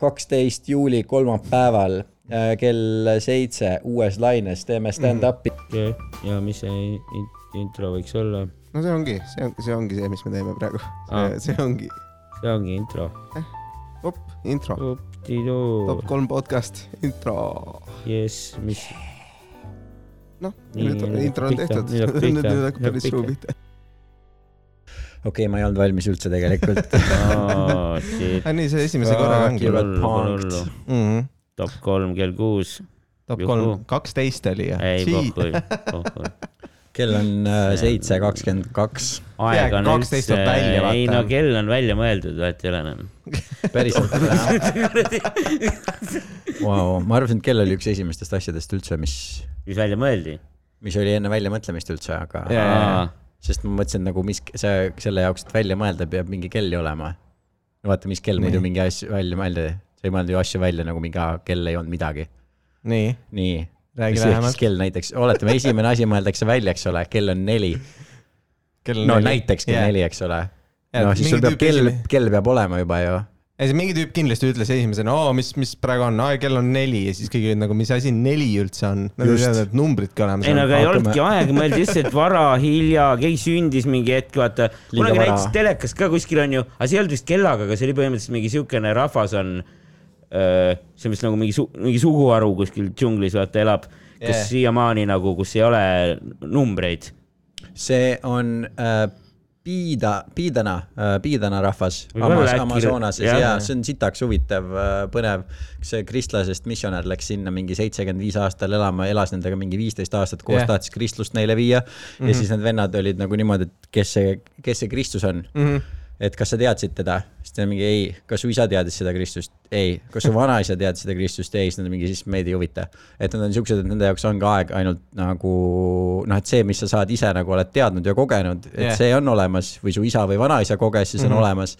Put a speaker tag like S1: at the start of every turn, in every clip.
S1: kaksteist juuli kolmapäeval äh, kell seitse uues laines teeme stand-up'i.
S2: okei, ja mis see in- intro võiks olla?
S3: no see ongi, see on, see ongi see, mis me teeme praegu. See ongi
S2: see ongi intro.
S3: op, intro,
S2: Up-di-doo
S3: top, kolm podcast, intro.
S2: jess, mis,
S3: noh, nüüd
S2: nüüd
S3: intro on tehtud.
S2: nüüd hakkab
S3: päris suu pihta.
S1: Okei okay,, ma ei olnud valmis üldse tegelikult.
S3: Ah, nii see esimese korraga ongi. Mm -hmm.
S2: top kolm kell kuus.
S3: top
S2: Juhuu.
S3: kolm, kaksteist oli ja.
S2: ei, pohhui, pohhui.
S1: kell on äh, seitse kakskümmend kaks.
S2: aeg on
S3: Peaaegu 12
S2: üldse ei no kell on välja mõeldud, vahet ei ole enam.
S1: päriselt wow.. ma arvasin, et kell oli üks esimestest asjadest üldse, mis,
S2: mis välja mõeldi?
S1: mis oli enne väljamõtlemist üldse, aga sest ma mõtlesin nagu, mis see selle jaoks, et välja mõelda, peab mingi kell ju olema. no vaata, mis kell muidu mingi asju välja mõelda, sa ei mõelnud ju asju välja nagu mingi, kell ei olnud midagi.
S3: nii,
S1: nii.
S3: räägi
S1: siis
S3: lähemalt.
S1: kell näiteks, oletame, esimene asi mõeldakse välja, eks ole, kell on neli. no näiteks kell
S3: Jaa.
S1: neli, eks ole.
S3: Jaa,
S1: no siis sul peab kell kell peab olema juba ju.
S3: ei, see mingi tüüp kindlasti ütles esimesena, oo, mis, mis praegu on, aa, kell on neli ja siis kõik olid nagu, mis asi neli üldse on. Nad ei teadnud, et numbridki olemas
S2: ei no
S3: on.
S2: aga ei olnudki aega, mõeldi lihtsalt vara, hilja, keegi sündis mingi hetk, vaata.
S1: Liiga
S2: kunagi näitas telekas ka kuskil on ju, aga see ei olnud vist kellaga, aga see oli põhimõtteliselt mingi siukene rahvas on. see on vist nagu mingi su-, mingi suguharu kuskil džunglis vaata elab, kes
S3: Yeah.
S2: siiamaani nagu, kus ei ole numbreid.
S1: see on äh, Piida, Piidana äh,, Piidana rahvas Amas, Amazonases
S2: jah.
S1: ja see on sitaks huvitav, põnev. see kristlasest missionär läks sinna mingi seitsekümmend viis aastal elama, elas nendega mingi viisteist aastat koos yeah., tahtis kristlust neile viia mm.
S2: Mhm.
S1: -hmm. ja siis need vennad olid nagu niimoodi, et kes see, kes see Kristus on mm.
S3: Mhm.
S1: -hmm. Et kas sa teadsid teda? siis ta mingi ei, kas su isa teadis seda Kristust? ei. kas su vanaisa teadis seda Kristust? ei, siis nad mingi, siis meid ei huvita. et nad on siuksed, et nende jaoks ongi aeg ainult nagu noh, et see, mis sa saad ise nagu oled teadnud ja kogenud, et yeah. see on olemas või su isa või vanaisa koges, siis on mm. -hmm. olemas.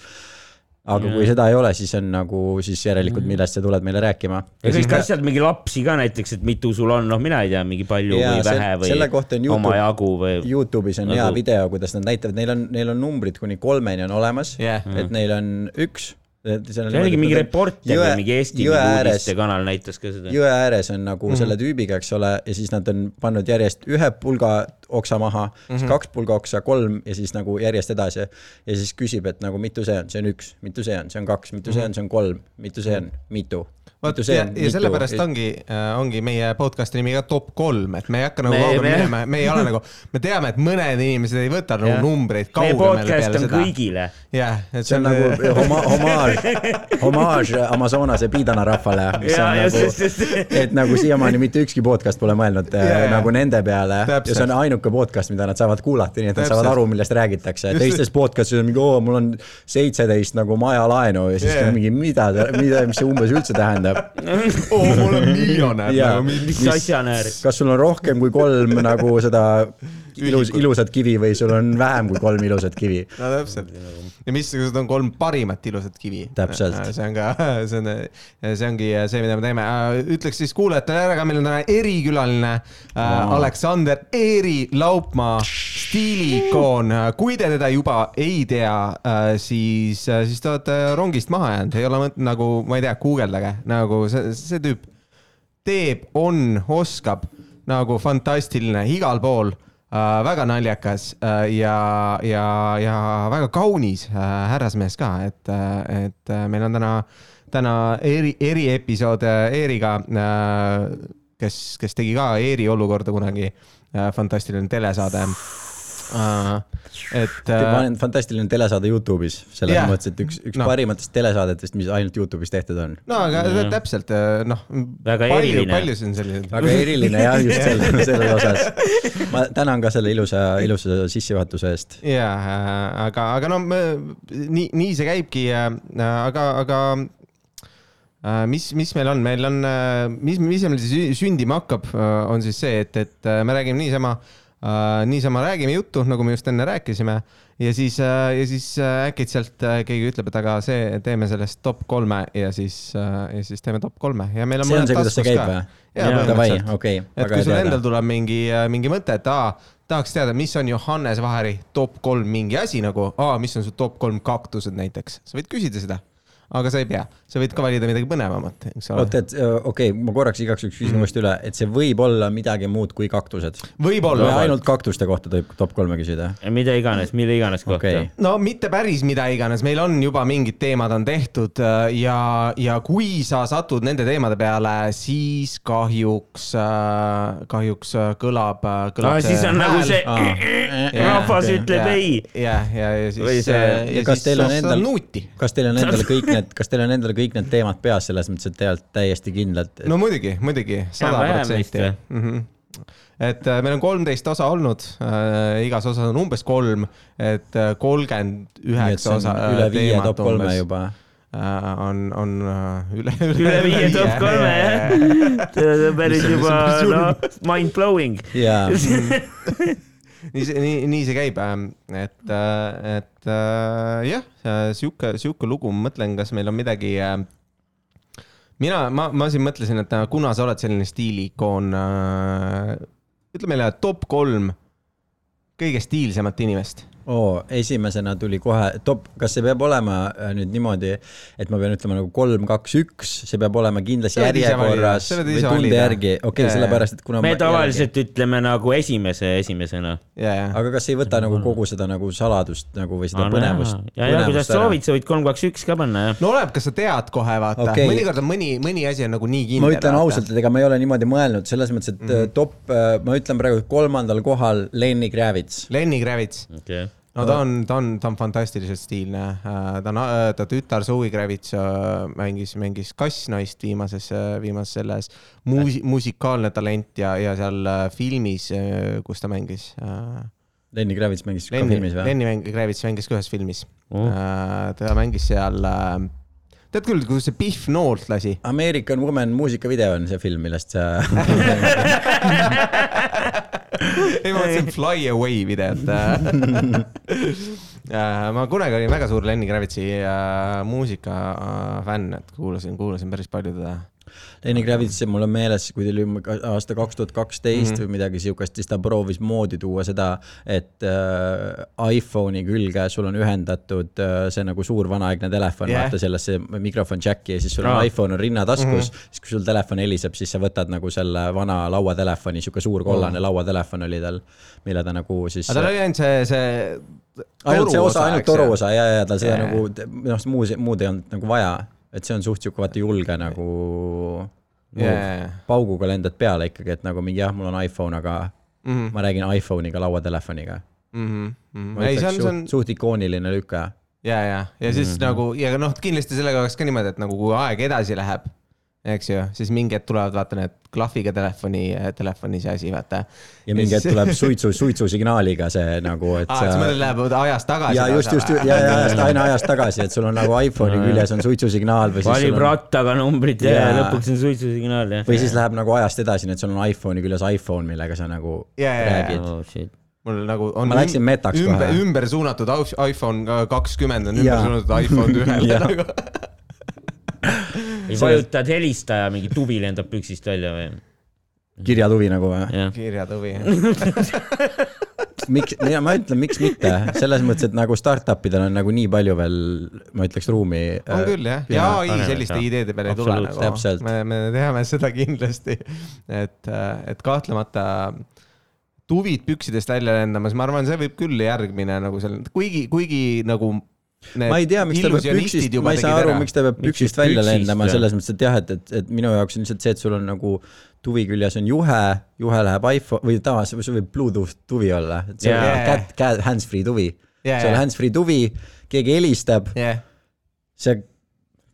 S1: Aga
S2: Jah.
S1: kui seda ei ole, siis on nagu, siis järelikult millest sa tuled meile rääkima.
S2: ja kõik asjad, mingi lapsi ka näiteks, et mitu sul on, noh, mina ei tea, mingi palju
S1: Jaa,
S2: või vähe või
S1: selle kohta on YouTube-
S2: omajagu või.
S1: Youtube'is on
S2: Nagu-
S1: hea video, kuidas nad näitavad, neil on, neil on numbrid kuni kolmeni on olemas
S3: jah,
S1: et neil on üks.
S2: See oligi mingi reporter või mingi Eesti uudistekanal näitas ka seda.
S1: jõe ääres on nagu mm
S3: Mhm.
S1: -hmm. selle tüübiga, eks ole, ja siis nad on pannud järjest ühe pulga oksa maha mm, -hmm.
S3: Mhm.
S1: siis kaks pulga oksa, kolm ja siis nagu järjest edasi. ja siis küsib, et nagu mitu see on, see on üks, mitu see on, see on kaks, mitu see on, see on kolm, mitu see on, mitu.
S3: Vot
S1: mitu see
S3: ja, ja sellepärast ongi, ongi meie podcast'i nimi ka top kolm, et me ei hakka nagu kaugele
S2: me-
S3: minema, me ei ole nagu, me teame, et mõned inimesed ei võta nagu numbreid
S2: meie
S3: kaugemale
S2: podcast
S3: peale
S2: on
S3: seda.
S2: kõigile.
S3: jah, et
S1: see on nagu homa-, homaaž, homaaž Amazonase piidana rahvale, mis
S2: ja,
S1: on
S2: ja
S1: nagu et nagu siiamaani mitte ükski podcast pole mõelnud
S3: Jaa,
S1: yeah,
S3: jaa.
S1: nagu nende peale ja
S3: Täpselt.
S1: see on ainuke podcast, mida nad saavad kuulata, nii et nad
S3: Täpselt.
S1: saavad aru, millest räägitakse. Teistes podcast'is on mingi, oo, mul on seitseteist nagu majalaenu ja siis yeah. mingi, mida, mida, mis see umbes üldse tähendab.
S3: oo, mul on miljonär nagu mingi
S1: kas sul on rohkem kui kolm nagu seda ilus, ilusat kivi või sul on vähem kui kolm ilusat kivi?
S3: no täpselt. ja missugused on kolm parimat ilusat kivi?
S1: Täpselt.
S3: see on ka, see on, see ongi see, mida me teeme. ütleks siis kuulajatele ära ka, meil on täna erikülaline äh, Aleksander Eeri Laupmaa, stiiliikoon. kui te teda juba ei tea, siis, siis te olete rongist maha jäänud, ei ole mõtet nagu, ma ei tea, guugeldage nagu see, see tüüp teeb, on, oskab nagu fantastiline igal pool äh,. väga naljakas äh, ja, ja, ja väga kaunis äh, härrasmees ka, et, et äh, meil on täna, täna eri, eriepisood äh, Eeriga äh,, kes, kes tegi ka eriolukorda kunagi äh,, fantastiline telesaade äh,. Et äh,
S1: fantastiline telesaade Youtube'is, selles yeah. mõttes, et üks, üks no. parimatest telesaadetest, mis ainult Youtube'is tehtud on.
S3: no aga
S2: Jah.
S3: täpselt äh, noh,
S2: Väga
S3: palju,
S2: eriline.
S3: palju siin selliseid
S1: väga eriline jah, just selle, selles osas. ma tänan ka selle ilusa, ilusa sissejuhatuse eest.
S3: ja, aga, aga no me, nii, nii see käibki, aga, aga äh, mis, mis meil on, meil on, mis, mis meil siis sündima hakkab, on siis see, et, et äh, me räägime niisama, niisama räägime juttu, nagu me just enne rääkisime. Ja siis, ja siis äh, äkitselt äh, keegi ütleb, et aga see, teeme sellest top kolme ja siis, ja siis teeme top kolme. Ja meil on
S1: see on see, kuidas see käib või? Davai, okei,
S3: et kui sul endal tuleb mingi, mingi mõte, et aa, tahaks teada, mis on Johannes Vaheri top kolm mingi asi nagu, aa, mis on su top kolm kaktused näiteks, sa võid küsida seda. Aga sa ei pea, sa võid ka valida midagi põnevamat, eks ole.
S1: oota, et okei okay,, ma korraks igaks juhuks küsin uuesti üle, et see võib olla midagi muud kui kaktused. või
S3: võib-olla.
S1: ainult kaktuste kohta tohib top kolme küsida?
S2: mida iganes, mille iganes kohta
S1: okei
S2: okay..
S3: no mitte päris mida iganes, meil on juba mingid teemad on tehtud ja, ja kui sa satud nende teemade peale, siis kahjuks, kahjuks kõlab, kõlab
S2: siis on nagu see- rahvas ütleb ei.
S3: ja, ja, ja
S2: Või
S3: siis ja
S1: kas teil on endal-
S3: nuuti.
S1: kas teil on endal kõik need, kas teil on endal kõik need teemad peas selles mõttes, et te olete täiesti kindlad?
S3: no muidugi, muidugi, sada protsenti
S2: vist,.
S3: et äh, meil on kolmteist osa olnud äh,, igas osas on umbes kolm, et kolmkümmend üheksa osa.
S1: üle viie top kolme juba.
S3: äh, on, on äh, üle,
S2: üle viie top kolme jah. see on päris juba noh, mind blowing.
S1: jaa,
S3: nii see, nii, nii see käib, et, et äh, jah, sihuke, sihuke lugu, ma mõtlen, kas meil on midagi. mina, ma, ma siin mõtlesin, et äh, kuna sa oled selline stiiliikoon, ütle meile top kolm kõige stiilsemat inimest.
S1: oo, esimesena tuli kohe top, kas see peab olema äh, nüüd niimoodi, et ma pean ütlema nagu kolm, kaks, üks, see peab olema
S3: valida,
S1: järjekorras või tunde järgi, okei okay,,
S3: Jaa,
S1: sellepärast et kuna
S2: me tavaliselt ütleme nagu esimese esimesena.
S3: ja, ja,
S1: aga kas ei võta nagu kogu seda nagu saladust nagu või seda põnevust?
S2: ja, ja kuidas soovid, sa võid kolm, kaks, üks ka panna jah.
S3: no oleneb, kas sa tead kohe, vaata
S1: Okei.
S3: okay., mõnikord on mõni, mõni asi on nagu nii kindel.
S1: ma ütlen ausalt, et ega ma ei ole niimoodi mõelnud, selles mõttes, et mm. top, ma ütlen praegu kolmandal kohal Lenny Kravitz.
S3: Lenny Kravitz,
S2: okei.
S3: No ta on, ta on, ta on fantastiliselt stiilne. ta on, ta tütar Zoe Kravitz äh, mängis, mängis kassnaist viimases, viimases selles muusi-, musikaalne talent ja, ja seal äh, filmis, kus ta mängis.
S1: Lenny Kravitz mängis ka
S3: Lenny,
S1: filmis või?
S3: Lenny mäng- Kravitz mängis ka ühes filmis
S2: oh..
S3: ta mängis seal, tead küll, kus see Pihv noolt lasi?
S1: American Woman muusikavideo on see film, millest sa
S3: ei, ma mõtlesin Fly Away videot. ma kunagi olin väga suur Lenny Kravitsi äh, muusikafänn, et kuulasin, kuulasin päris palju teda.
S1: Lenny Kravitz, mul on meeles, kui ta oli aasta kaks tuhat kaksteist
S3: Mhm.
S1: või midagi siukest, siis ta proovis moodi tuua seda, et äh, iPhone'i külge sul on ühendatud äh, see nagu suur vanaaegne telefon yeah., vaata sellesse mikrofon jack'i ja siis sul on
S2: Aa.
S1: iPhone on rinnataskus mm. -hmm. siis kui sul telefon heliseb, siis sa võtad nagu selle vana lauatelefoni, sihuke suur kollane mm. lauatelefon oli tal, mille ta nagu siis
S3: aga tal oli ainult see, see.
S1: ainult see osa, ainult toruosa ja, ja tal seda
S3: Jaa.
S1: nagu, noh, muud, muud ei olnud nagu vaja, et see on suht sihuke vaata julge nagu
S3: Yeah.
S1: pauguga lendad peale ikkagi, et nagu mingi jah, mul on iPhone, aga
S3: Mm -hmm.
S1: ma räägin iPhone'iga lauatelefoniga.
S3: Mm -hmm.
S1: ma
S3: ei, see
S1: ütleks
S3: on, see on
S1: suht, suht ikooniline lüke.
S3: ja, ja, ja siis mm. -hmm. nagu ja noh, kindlasti sellega oleks ka niimoodi, et nagu kui aeg edasi läheb, eks ju, siis mingi hetk tulevad vaata need klahviga telefoni, telefoni see asi, vaata.
S1: ja mingi hetk tuleb suitsu, suitsusignaaliga see nagu, et
S3: aa, et sa mõtled, läheb ajas tagasi.
S1: ja just, just, ja, ja ajast, aina ajast tagasi, et sul on nagu iPhone'i küljes on suitsusignaal või siis
S2: valib
S1: on
S2: rattaga numbrid ja
S1: Jaa.
S2: lõpuks on suitsusignaal jah.
S1: või siis läheb nagu ajast edasi, nii et sul on iPhone'i küljes iPhone, millega sa nagu
S3: Ja, ja, ja.
S1: räägid.
S2: oh shit.
S3: mul nagu on.
S1: Ma läksin metaks
S3: ümber,
S1: kohe.
S3: ümber suunatud iPhone kakskümmend on ümber
S1: Jaa.
S3: suunatud iPhone ühele nagu.
S2: või vajutad helistaja, mingi tuvi lendab püksist välja või?
S1: kirjatuvi nagu või?
S3: kirjatuvi.
S1: miks, ma ütlen, miks mitte, selles mõttes, et nagu startup idel on nagu nii palju veel, ma ütleks, ruumi.
S3: on küll jah, ja ai selliste ideede peale ei tule
S2: Absoluutselt,
S3: nagu me, me teame seda kindlasti, et, et kahtlemata tuvid püksidest välja lendamas, ma arvan, see võib küll järgmine nagu seal, kuigi, kuigi nagu.
S1: Ma ei tea, miks ta peab püksist, ma ei saa aru, miks ta peab püksist välja lendama, selles mõttes, et jah, et, et, et minu jaoks on lihtsalt see, et sul on nagu tuvi küljes on juhe, juhe läheb iPhone või tavaliselt, see võib Bluetooth tuvi olla, et see
S2: Jaa.
S1: on kätt, käe, hands-free tuvi.
S3: Jaa,
S1: see on
S3: jaa.
S1: hands-free tuvi, keegi helistab,
S3: jah,
S1: see,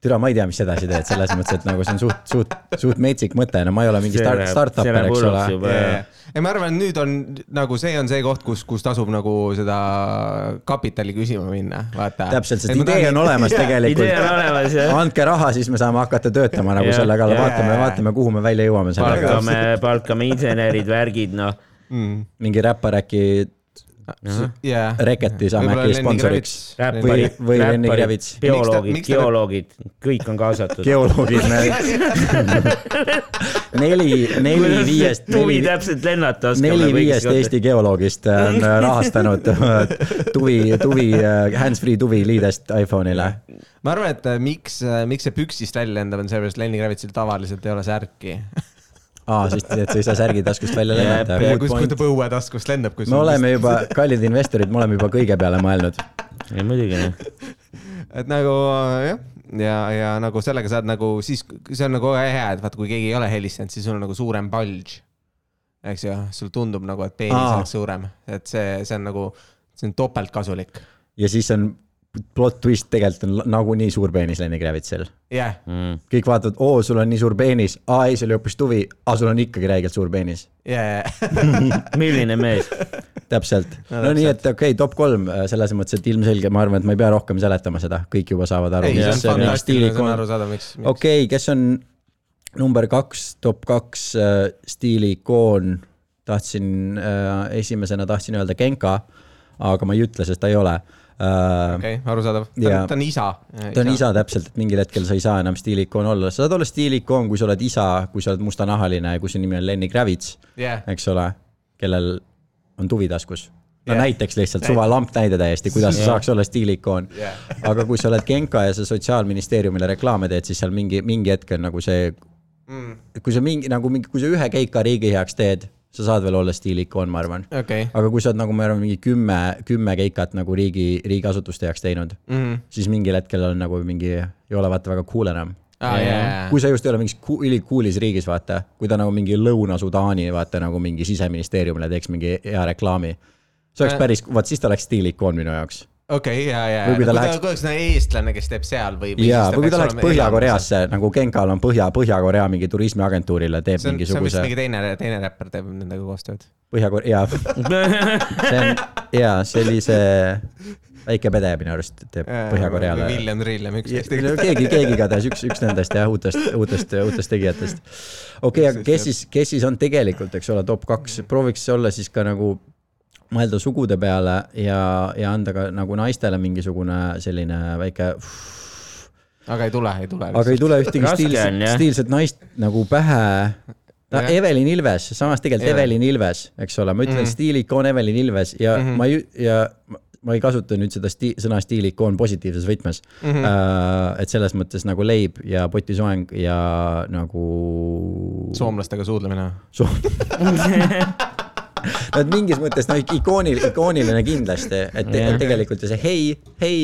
S1: türa, ma ei tea, mis edasi teed, selles mõttes, et nagu see on suht, suht, suht metsik mõte, no ma ei ole mingi start, startup'er, eks ole.
S3: ei, ma arvan, nüüd on nagu see on see koht, kus, kus tasub nagu seda kapitali küsima minna, vaata.
S1: täpselt, sest idee on olemas
S2: idee on
S1: tegelikult.
S2: olemas jah.
S1: andke raha, siis me saame hakata töötama nagu
S2: Jah,
S1: selle kallal, vaatame, vaatame, kuhu me välja jõuame sellega.
S2: palkame, palkame insenerid, värgid, noh.
S3: mm..
S1: mingi räppar äkki
S3: jaa.
S1: Reketi saame äkki sponsoriks. või,
S2: räpparid,
S1: või Lenny Kravitz.
S2: bioloogid, geoloogid, kõik on kaasatud.
S1: geoloogid, neli, neli viiest,
S2: tuvi täpselt lennata oskab.
S1: neli viiest Eesti geoloogist on rahastanud tuvi, tuvi, hands-free tuvi liidest iPhone'ile.
S3: ma arvan, et äh, miks, miks see püksist välja lendab, on sellepärast, et Lenny Kravitsil tavaliselt ei ole särki.
S1: aa, siis, et sa ei saa särgi taskust välja lennata.
S3: kus, kui ta põuetaskust lendab, kus
S1: me oleme juba, kallid investorid, me oleme juba kõige peale mõelnud.
S2: ja muidugi
S3: et nagu jah, ja, ja nagu sellega saad nagu siis, see on nagu hea, et vaata, kui keegi ei ole helistanud, siis sul on nagu suurem bulge. eks ju, sul tundub nagu, et peenis oleks suurem, et see, see on nagu, see on topeltkasulik.
S1: ja siis on plot twist tegelikult on nagunii suur peenis Lenny Kravitzil.
S3: jah,
S2: Mm.
S1: kõik vaatavad, oo, sul on nii suur peenis, aa ei, see oli hoopis tuvi, aa sul on ikkagi räigelt suur peenis.
S3: ja, ja,
S2: milline mees?
S1: täpselt,
S3: No
S1: no nii, et okei okay,, top kolm äh, selles mõttes, et ilmselge, ma arvan, et ma ei pea rohkem seletama seda, kõik juba saavad aru. okei kes on number kaks, top kaks äh, stiilikoon, tahtsin äh,, esimesena tahtsin öelda Genka, aga ma ei ütle, sest ta ei ole äh,.
S3: okei, arusaadav. ta on, isa.
S1: ta on isa täpselt, et mingil hetkel sa ei saa enam stiilikoon olla, sa saad olla stiilikoon, kui sa oled isa, kui sa oled mustanahaline ja kui su nimi on Lenny Kravitz,
S3: jah,
S1: eks ole, kellel on tuvi taskus. no yeah. näiteks lihtsalt suva lampnäide täiesti, kuidas sa
S2: Jah.
S1: saaks olla stiilikoon.
S3: jah,
S1: aga kui sa oled Genka ja sa Sotsiaalministeeriumile reklaame teed, siis seal mingi, mingi hetk on nagu see,
S3: Mm.
S1: kui sa mingi nagu mingi, kui sa ühe keika riigi heaks teed, sa saad veel olla stiilikoon, ma arvan.
S3: okei.
S1: aga kui sa oled nagu, ma arvan, mingi kümme, kümme keikat nagu riigi, riigiasutuste heaks teinud,
S3: Mhm.
S1: siis mingil hetkel on nagu mingi, ei ole vaata väga cool enam.
S2: Jaa.
S3: jaa,
S1: kui sa just ei ole mingis ülikuulis riigis, vaata, kui ta nagu mingi Lõuna-Sudaani, vaata nagu mingi siseministeeriumile teeks mingi hea reklaami. see oleks päris, vaat siis ta oleks stiilikoon minu jaoks.
S3: okei, ja, ja.
S1: Või kui ta
S3: kui
S1: läheks-
S3: ta oleks nagu eestlane, kes teeb seal või, või.
S1: jaa, või kui ta läheks Põhja-Koreasse nagu Genkal on Põhja, Põhja-Korea mingi turismiagentuurile teeb
S3: on, see on vist
S1: mingisuguse
S3: mingi teine, teine räppar teeb nendega koostööd.
S1: Põhja-Korea, jaa, see on, jaa, see väike pede minu arust teeb Põhja-Koreale.
S3: William Trilliam, üksteist
S1: no keegi, keegi igatahes üks, üks nendest jah, uutest, uutest, uutest tegijatest. okei okay,, aga kes siis, kes siis on tegelikult, eks ole, top kaks, prooviks olla siis ka nagu mõelda sugude peale ja, ja anda ka nagu naistele mingisugune selline väike,
S3: aga ei tule, ei tule.
S1: aga ei tule ühtegi stiilset stiilset naist nagu pähe. no
S3: Jah.
S1: Evelin Ilves, samas tegelikult
S3: Jah.
S1: Evelin Ilves, eks ole, ma ütlen mm. -hmm. stiilikoon Evelin Ilves ja mm. -hmm. ma ei, ja ma- ei kasuta nüüd seda sti, sõna stiilikoon positiivses võtmes mm. -hmm. et selles mõttes nagu leib ja potisoeng ja nagu.
S3: soomlastega suudlemine.
S1: Soom- no et mingis mõttes no ikooniline, ikooniline kindlasti, et te,
S2: Jah.
S1: tegelikult ja see hei, hei,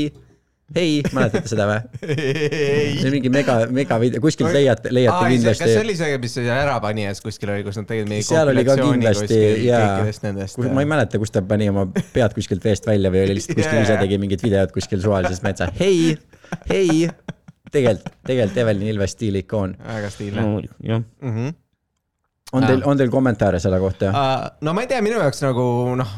S1: hei, mäletate seda või? see on mingi mega, mega video, kuskilt leiate, leiate
S3: kas see
S1: kindlasti.
S3: oli see, mis see Ärapanijas kuskil oli, kus nad tegid mingi
S1: seal oli ka
S3: kompilatsiooni
S1: kindlasti
S3: kuskil
S1: jaa
S3: kõikidest nendest.
S1: ma ei mäleta, kus ta pani oma pead kuskilt veest välja või oli lihtsalt kuskil
S3: Jaa,
S1: ise tegi mingit videot kuskil suvalises metsas, hei, hei. tegelikult, tegelikult Evelin Ilves stiilikoon.
S3: väga stiilne
S2: jah,
S3: mm. -hmm.
S1: On teil, on teil kommentaare selle kohta?
S3: Uh, no ma ei tea, minu jaoks nagu noh,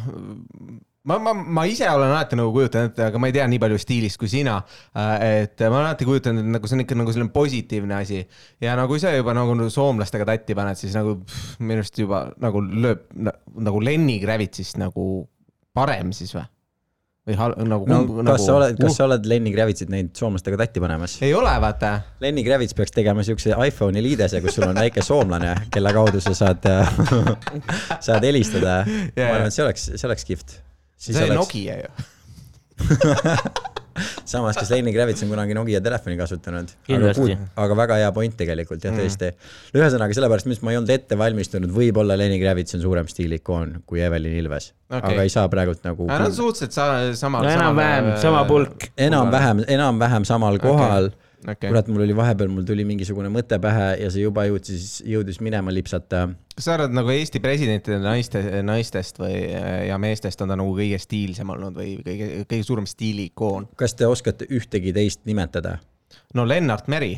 S3: ma, ma, ma ise olen alati nagu kujutanud ette, aga ma ei tea nii palju stiilist kui sina uh,. et ma olen alati kujutanud, et nagu see on ikka nagu selline positiivne asi ja no kui sa juba nagu soomlastega tatti paned, siis nagu pff, minu arust juba nagu lööb na, nagu Lenny Kravitsist nagu parem siis või? Või hal, nagu
S1: no
S3: kumb-
S1: kas sa oled, kas
S3: uh,
S1: sa oled Lenny Kravitzit näinud soomlastega tatti panemas?
S3: ei ole, vaata.
S1: Lenny Kravitz peaks tegema siukse iPhone'i liidese, kus sul on väike soomlane, kelle kaudu sa saad, saad helistada. ma
S3: Jaa.
S1: arvan, et see oleks, see oleks kihvt.
S3: see oli Nokia ju.
S1: samas, kas Lenny Kravitz on kunagi Nokia telefoni kasutanud?
S2: Kindlasti.
S1: aga väga hea point tegelikult
S3: Mm.
S1: jah, tõesti. ühesõnaga sellepärast, mis ma ei olnud ette valmistunud, võib-olla Lenny Kravitz on suurem stiilikoon kui Evelin Ilves okay.. aga ei saa praegult nagu
S3: Nad on suhteliselt sa, sama.
S2: no enam-vähem sama pulk.
S1: enam-vähem, enam-vähem samal kohal okay..
S3: okay..
S1: kurat, mul oli vahepeal, mul tuli mingisugune mõte pähe ja see juba jõudis, jõudis minema lipsata
S3: kas sa arvad nagu Eesti presidentide naiste, naistest või, ja meestest on ta nagu kõige stiilsem olnud või kõige, kõige suurem stiiliikoon?
S1: kas te oskate ühtegi teist nimetada?
S3: no Lennart Meri.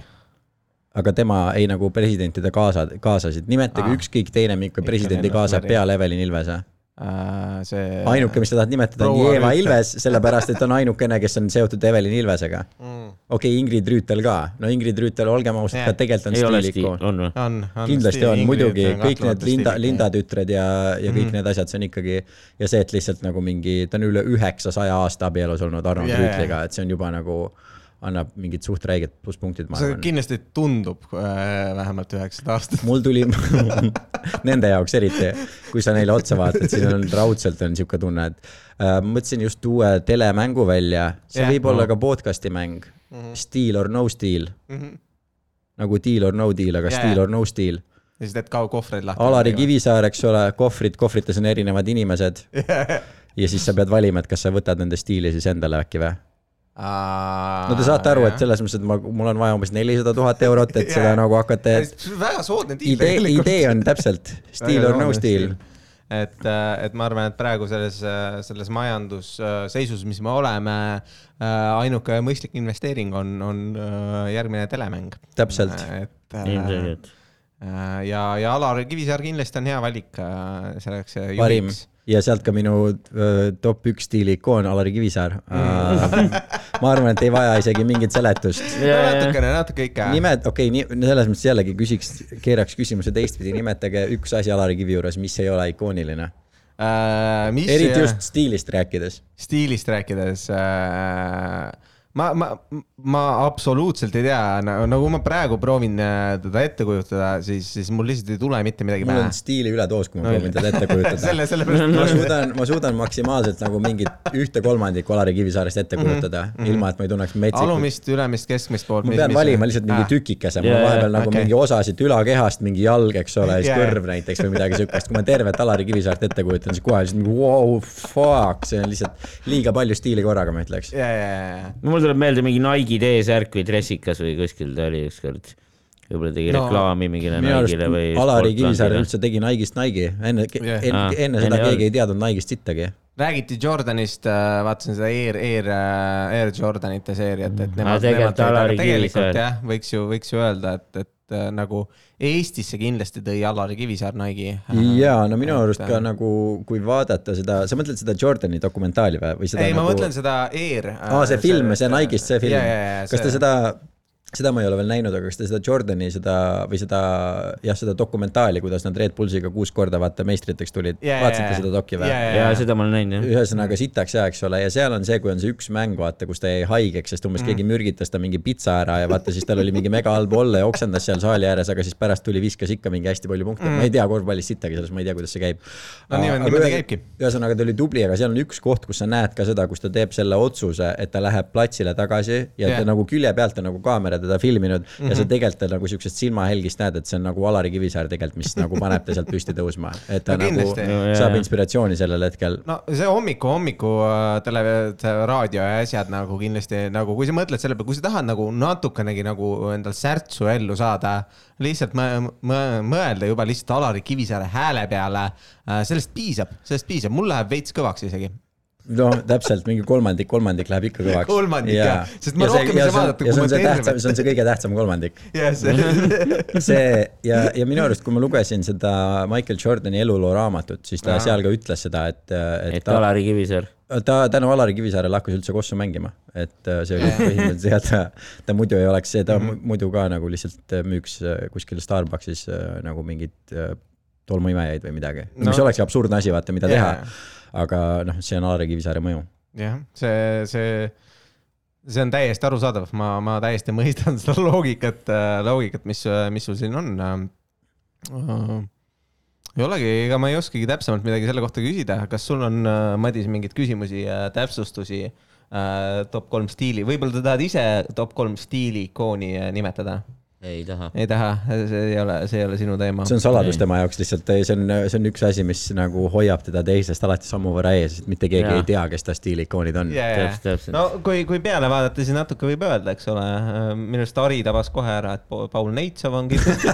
S1: aga tema ei nagu presidentide kaasa, kaasasid, nimetage ükskõik teine mingi
S3: Ikka
S1: presidendi
S3: Meri.
S1: peale Evelin Ilvese.
S3: Äh, see.
S1: ainuke, mis sa tahad nimetada, on Jeeva. Ilves, sellepärast et ta on ainukene, kes on seotud Evelin Ilvesega.
S3: mm..
S1: okei okay,, Ingrid Rüütel ka, no Ingrid Rüütel, olgem ausad ka tegelikult on
S2: ei ole
S1: stiilikoon.
S2: stiil, on või?
S3: on, on.
S1: kindlasti on, muidugi kõik need Linda, Linda tütred ja, ja kõik
S3: Mhm.
S1: need asjad, see on ikkagi ja see, et lihtsalt nagu mingi, ta on üle üheksasaja aasta abielus olnud Arnold yeah. Rüütliga, et see on juba nagu, annab mingid suht räiged plusspunktid,
S3: see
S1: arvan.
S3: kindlasti tundub äh, vähemalt üheksasada aastat.
S1: mul tuli, nende jaoks eriti, kui sa neile otsa vaatad, siis on raudselt on sihuke tunne, et äh, mõtlesin just uue telemängu välja, see
S3: Jah.
S1: võib olla ka podcast'i mäng mm, -hmm. Steal or no steal, nagu deal or no deal, aga steal
S3: jaa.
S1: or no steal.
S3: ja siis teed ka kohvreid lahti.
S1: Alari. Kivisaar, eks ole, kohvrid, kohvrites on erinevad inimesed ja siis sa pead valima, et kas sa võtad nende stiili siis endale äkki või? No te saate aru, et selles mõttes, et ma, mul on vaja umbes nelisada tuhat eurot, et seda nagu hakata,
S3: väga soodne diil
S1: idee, idee on täpselt steal or no steal.
S3: et, et ma arvan, et praegu selles, selles majandusseisus, mis me oleme, ainuke mõistlik investeering on, on äh, järgmine telemäng.
S1: täpselt,
S3: et äh,
S2: ilmselgelt.
S3: ja, ja Alar Kivisaar kindlasti on hea valik äh, selleks äh, juhiks.
S1: ja sealt ka minu top üks stiili ikoon Alari Kivisaar. ma arvan, et ei vaja isegi mingit seletust.
S3: natukene, natuke ikka.
S1: nimed, okei okay,, selles mõttes jällegi küsiks, keeraks küsimuse teistpidi, nimetage üks asi Alari Kivi juures, mis ei ole ikooniline.
S3: äh,. mis
S1: eriti just stiilist rääkides.
S3: stiilist rääkides äh,, ma, ma, ma absoluutselt ei tea, nagu ma praegu proovin äh, teda ette kujutada, siis, siis mul lihtsalt ei tule mitte midagi
S1: mul
S3: pähe
S1: on. stiili üledoos, kui ma proovin teda ette kujutada.
S3: selle, sellepärast
S1: ma suudan, ma suudan maksimaalselt nagu mingit ühte kolmandikku Alari Kivisaarest ette kujutada mm, -hmm. ilma et ma ei tunneks metsikut.
S3: alumist, ülemist, keskmist poolt.
S1: ma pean valima lihtsalt mingi tükikese, mul on
S2: Jaa,
S1: vahepeal nagu
S3: okei.
S1: mingi osasid ülakehast, mingi jalg, eks ole, siis
S3: Jaa.
S1: kõrv näiteks või midagi siukest. kui ma tervet Alari Kivisaart ette kujutan, siis kohe lihtsalt mingi wow, fuck, see on lihtsalt liiga palju stiili korraga, ma ütleks.
S3: ja, ja, ja,
S2: no mul tuleb meelde mingi Nike'i T-särk või dressikas või kuskil ta oli ükskord. võib-olla tegi
S3: No,
S2: reklaami mingile Nike'ile või.
S1: Alari Kivisaar üldse tegi Nike'ist Nike'i, enne
S3: Jah.
S1: enne,
S2: Aa,
S1: enne seda
S2: enne
S1: keegi
S2: ei
S1: ei teadnud Nike'ist sittagi.
S3: räägiti Jordanist, vaatasin seda Air, Air, Air Jordanite seeriat, et
S2: Aa,
S3: nemad,
S2: tegelikult
S3: nemad tõid, tegelikult jah, võiks ju, võiks ju öelda, et, et äh, nagu Eestisse kindlasti tõi Alari Kivisaar Nike'i.
S1: ja no minu arust ka
S3: äh,
S1: nagu, kui vaadata seda, sa mõtled seda Jordani dokumentaali või, või seda
S3: ei, ma
S1: nagu...
S3: mõtlen seda Air.
S1: aa, see film, see Nike'ist see film. kas te seda, seda ma ei ole veel näinud, aga kas te seda Jordani seda või seda jah, seda dokumentaali, kuidas nad Red Bullsiga kuus korda vaata meistriteks tulid
S3: jaa,
S1: vaatasite
S3: jaa.
S1: seda doki või?
S3: Jaa,
S2: ja seda ma olen näinud jah.
S1: ühesõnaga sitaks hea, eks ole, ja seal on see, kui on see üks mäng, vaata, kus ta jäi haigeks, sest umbes mm. keegi mürgitas ta mingi pitsa ära ja vaata, siis tal oli mingi mega halb olla ja oksendas seal saali ääres, aga siis pärast tuli, viskas ikka mingi hästi palju punkte mm.. ma ei tea korvpallis sittagi selles, ma ei tea, kuidas see käib.
S3: No niimoodi- niimoodi käibki.
S1: ühesõnaga ta oli tubli, aga seal on üks koht, kus sa näed ka seda, kus ta teeb selle otsuse, et ta läheb platsile tagasi ja yeah. ta nagu külje pealt on nagu kaamera teda filminud mm -hmm. ja sa tegelikult nagu siuksest silmahelgist näed, et see on nagu Alari Kivisaar tegelikult, mis nagu paneb ta sealt püsti tõusma, et ta
S3: No
S1: no, nagu.
S2: No
S1: saab inspiratsiooni sellel hetkel.
S3: no see hommiku, hommiku äh, tele, raadio ja asjad nagu kindlasti nagu, kui sa mõtled selle peale, kui sa tahad nagu natukenegi nagu endal särtsu ellu saada, lihtsalt mõ- mõ- mõelda juba lihtsalt Alari Kivisaare hääle peale, sellest piisab, sellest piisab, mul läheb veits kõvaks isegi.
S1: No täpselt, mingi kolmandik, kolmandik läheb ikka kõvaks.
S3: Kolmandik, jah. Sest ma rohkem ei saa vaadata,
S1: ja
S3: kui
S1: see
S3: ma
S1: on see see on see kõige tähtsam kolmandik.
S3: jah, see,
S1: see ja, ja minu arust, kui ma lugesin seda Michael Jordani eluloo raamatut, siis ta
S3: Jaa.
S1: seal ka ütles seda, et, et
S2: et
S1: ta,
S2: Alari Kivisaar.
S1: ta tänu Alari Kivisaarele hakkas üldse kossu mängima, et äh, see oli põhimõtteliselt see, et ta, ta muidu ei oleks, ta
S3: Mhm.
S1: mm -hmm. muidu ka nagu lihtsalt äh, müüks äh, kuskil Starbuckis äh, nagu mingit äh, tolmuimejaid või midagi no., mis
S3: No.
S1: olekski absurdne asi, vaata, mida
S3: Jaa.
S1: teha. Aga noh, see on Alari Kivisaare mõju.
S3: jah, see, see, see on täiesti arusaadav, ma, ma täiesti mõistan seda loogikat, loogikat, mis, mis sul siin on. ei olegi, ega ma ei oskagi täpsemalt midagi selle kohta küsida, kas sul on, Madis, mingeid küsimusi, täpsustusi äh, top kolm stiili, võib-olla sa tahad ise top kolm stiili ikooni äh, nimetada?
S2: Ei taha.
S3: ei taha, see ei ole, see ei ole sinu teema
S1: see. on saladus
S2: Ei.
S1: tema jaoks lihtsalt, see on, see on üks asi, mis nagu hoiab teda teisest alati sammu võrra ees, sest mitte keegi
S2: Jaa.
S1: ei tea, kes ta stiiliikoonid on.
S2: Täpselt, täpselt.
S3: no kui, kui peale vaadata, siis natuke võib öelda, eks ole, minu arust Ari tabas kohe ära, et Paul Neitsov on kindlasti